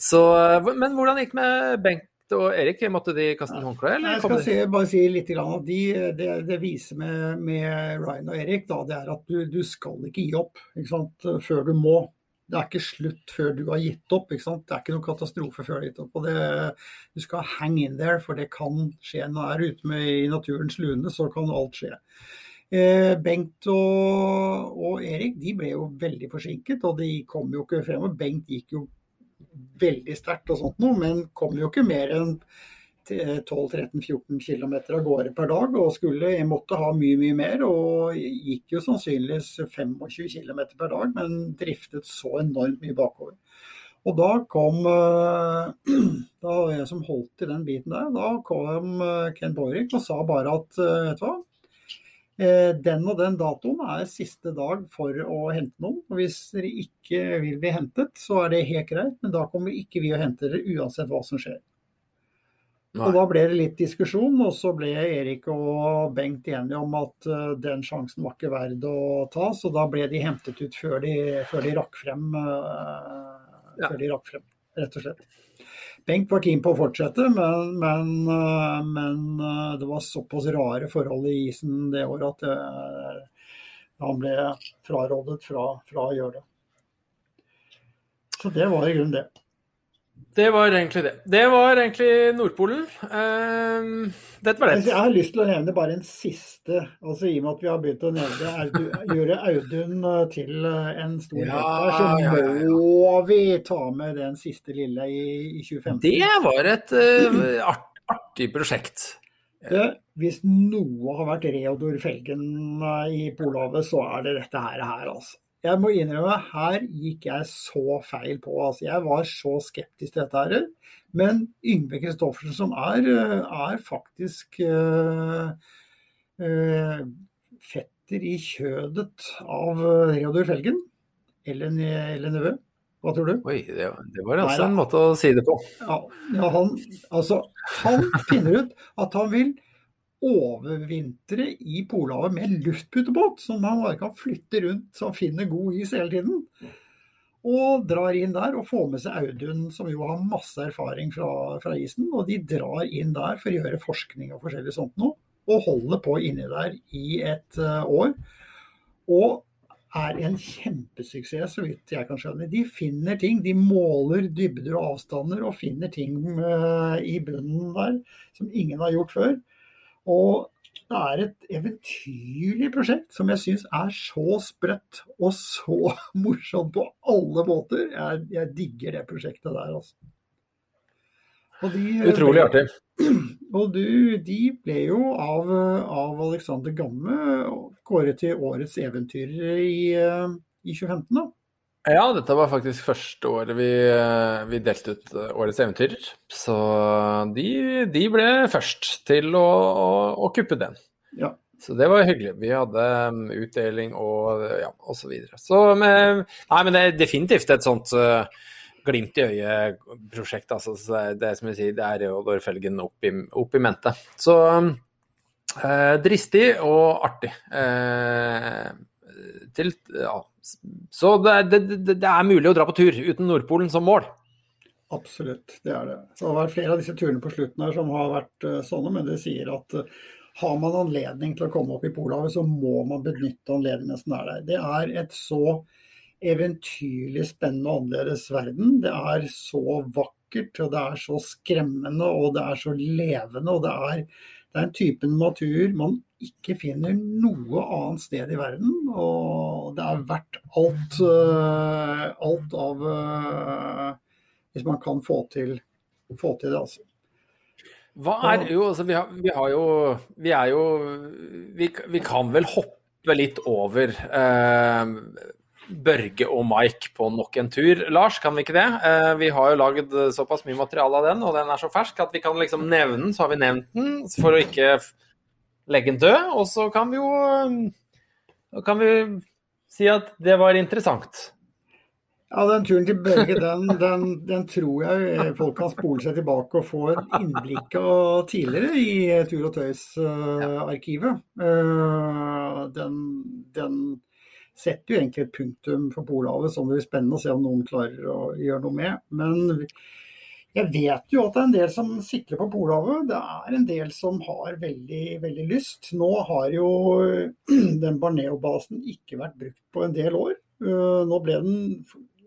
så Men hvordan gikk det med Bengt og Erik, måtte de kaste en håndkle? Jeg skal si, bare si litt at de, det, viser med, med, Ryan og Erik, da, det er at du, du skal ikke gi opp ikke før du må. Det er ikke slutt før du har gitt opp. Det er ikke noen katastrofe før du har gitt opp. Det, du skal hang in there, for det kan skje. Når du er ute med, i naturens lune, så kan alt skje. Eh, Bengt og, og, Erik de ble jo veldig forsinket, og de kom jo ikke frem. og Bengt gikk jo veldig sterkt og sånt noe, men kom jo ikke mer enn 12-13-14 km av gårde per dag, og skulle, jeg måtte ha mye mye mer. Og gikk jo sannsynligvis 25 km per dag, men driftet så enormt mye bakover. Og da kom eh, (clears throat) Da var jeg som holdt i den biten der, da kom eh, Ken Borik og sa bare at eh, vet du hva, Eh, den og den datoen er siste dag for å hente noen. og Hvis dere ikke vil bli hentet, så er det helt greit, men da kommer ikke vi å hente dere uansett hva som skjer. Nei. Og Da ble det litt diskusjon, og så ble Erik og Bengt enige om at uh, den sjansen var ikke verd å ta, så da ble de hentet ut før de, før de rakk frem. Uh, ja. Før de rakk frem, rett og slett. Bengt var keen på å fortsette, men, men, eh, men, eh, det var såpass rare forhold i isen det året at det, eh, han ble frarådet fra, fra å gjøre det. Så det var i grunnen det. Det var egentlig det. Det var egentlig Nordpolen. Uh, dette var det. Jeg har lyst til å nevne bare en siste. altså I og med at vi har begynt å nevne Audun, gjøre Audun eh, til eh, en stor ja, helt så ja, ja, må vi ta med den siste lille i, i 2015. Det var et uh, art, artig prosjekt. Det, hvis noe har vært Reodor Felgen i Polhavet, så er det dette her, altså jeg må innrømme, her gikk jeg så feil på. Altså, jeg var så skeptisk til dette her. Men Yngve Kristoffersen, som er, er faktisk uh, uh, fetter i kjødet av Reodor Felgen, Ellen, Ellen Nevø. Hva tror du? Oi, det, det var altså Nei, en måte å si det på. Ja, ja han, altså, han finner ut at han vil overvintre i Polhavet med luftputebåt, som man bare kan flytte rundt han finner god is hele tiden. Og drar inn der og får med seg Audun, som jo har masse erfaring fra, fra isen. Og de drar inn der for å gjøre forskning og forskjellig sånt noe. Og holder på inni der i et uh, år. Og er en kjempesuksess, så vidt jeg kan skjønne. De finner ting. De måler dybder og avstander og finner ting uh, i bunnen der som ingen har gjort før. Og det er et eventyrlig prosjekt som jeg syns er så sprøtt og så (laughs) morsomt på alle måter. Jeg, jeg digger det prosjektet der, altså. De, Utrolig artig. (clears throat) Og du, de ble jo av, av Alexander Gamme kåret til årets eventyrer i, i 2015. da. Ja, dette var faktisk første året vi, eh, vi delte ut eh, Årets eventyrer. Så de, de ble først til å, å, å kuppe den. Ja. Så det var hyggelig. Vi hadde um, utdeling og ja, osv. Så, videre. så med, Nei, men det er definitivt et sånt uh, glimt i øyet-prosjekt. Altså, det er som jeg sier, det er Reodor Felgen opp i, opp i mente. Så uh, dristig og artig. Uh, til ja, så det, det, det, er mulig å dra på tur uten Nordpolen som mål. Absolutt, det er det. Det har vært flere av disse turene på slutten her som har vært uh, sånne, men det sier at uh, har man anledning til å komme opp i Polhavet, så må man benytte anledningen som er der. Det er et så eventyrlig spennende og annerledes verden. Det er så vakkert, og det er så skremmende, og det er så levende. og det er, det er en type natur man ikke finner noe annet sted i verden. Og det er verdt alt, uh, alt av uh, hvis man kan få til, få til det. altså. Er jo, altså vi har, vi har jo Vi er jo vi, vi, kan vel hoppe litt over eh, Børge og Mike på nok en tur. Lars, kan vi ikke det? Eh, vi har jo lagd såpass mye materiale av den, og den er så fersk at vi kan liksom nevne den, så har vi nevnt den for å ikke legge den død. Og så kan vi jo kan vi si at det var interessant. Ja, Den turen til Børge den, den, den, tror jeg folk kan spole seg tilbake og få et innblikk av tidligere i Tur og Tøys-arkivet. Den, den, setter jo egentlig et punktum for Polhavet som det blir spennende å se om noen klarer å gjøre noe med. Men jeg vet jo at det er en del som sikler på Polhavet. Det er en del som har veldig, veldig lyst. Nå har jo (clears throat) den Barneo-basen ikke vært brukt på en del år. Uh, nå ble den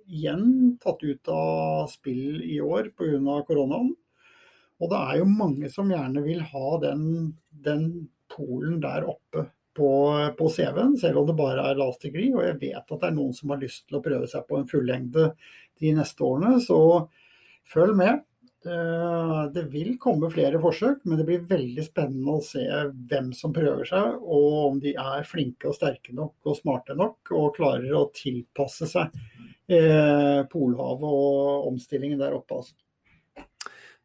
igjen tatt ut av spill i år pga. koronaen. Og det er jo mange som gjerne vil ha den, den polen der oppe på, på CV-en, selv om det bare er last degree. Og jeg vet at det er noen som har lyst til å prøve seg på en fullengde de neste årene. Så følg med. Det vil komme flere forsøk, men det blir veldig spennende å se hvem som prøver seg, og om de er flinke og sterke nok og smarte nok og klarer å tilpasse seg eh, Polhavet og omstillingen der oppe. altså.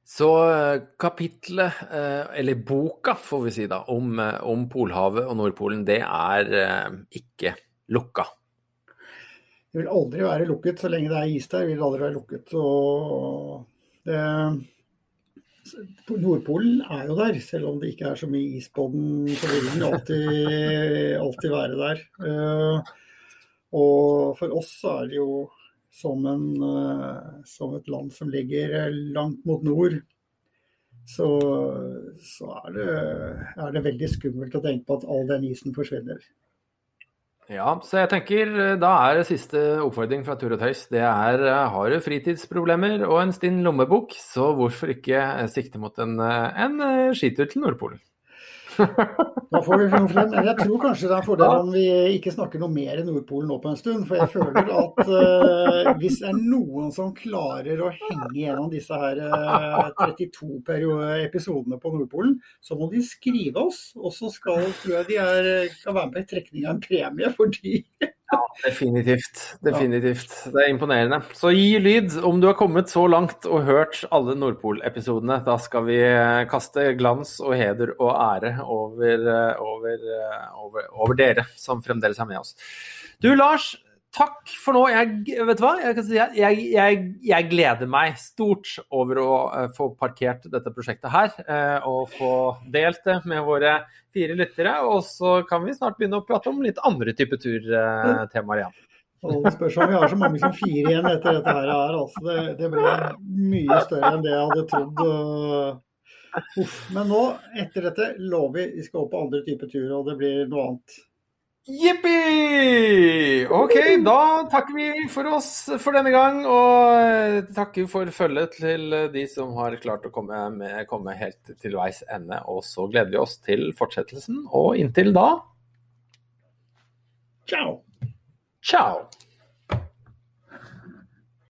Så eh, kapitlet, eh, eller boka får vi si da, om, eh, om Polhavet og Nordpolen, det er ikke lukka? Det vil aldri være lukket så lenge det er is der. vil det aldri være lukket. Det, Nordpolen er jo der, selv om det ikke er så mye is på den. Så vil den alltid, (laughs) alltid være der. Og for oss er det jo som, en, eh, som et land som ligger langt mot nord, så, så er, det, er, det, veldig skummelt å tenke på at all den isen forsvinner. Ja, så jeg tenker eh, da er det siste oppfordring fra Tur og Tøys det er eh, har du fritidsproblemer og en stinn lommebok, så hvorfor ikke sikte mot en, en skitur til Nordpolen? Da får vi frem. Men jeg tror kanskje det er en fordel om vi ikke snakker noe mer i Nordpolen nå på en stund. For jeg føler at uh, hvis det er noen som klarer å henge gjennom disse her uh, eh, 32 episodene på Nordpolen, så må de skrive oss. Og så skal, tror jeg de er, kan være med i trekning av en premie fordi ja, definitivt. Definitivt. Det er imponerende. Så gi lyd om du har kommet så langt og hørt alle Nordpol-episodene. Da skal vi eh, kaste glans og heder og ære over, eh, over, eh, over, over dere som fremdeles er med oss. Du Lars, takk for nå. Jeg, vet du hva? Jeg, si, jeg, jeg, jeg, gleder meg stort over å uh, få parkert dette prosjektet her. Uh, og få delt det med våre fire lyttere. Og så kan vi snart begynne å prate om litt andre typer turtemaer uh, igjen. Det spørs om vi har så mange som fire igjen etter dette her. Altså, det, det ble mye større enn det jeg hadde trodd. Uff. Men nå, etter dette, lover vi vi skal opp på andre typer tur, og det blir noe annet. Jippi! OK, da takker vi for oss for denne gang. Og takker for følget til de som har klart å komme, med, komme helt til veis ende. Og så gleder vi oss til fortsettelsen. Og inntil da Ciao. Ciao.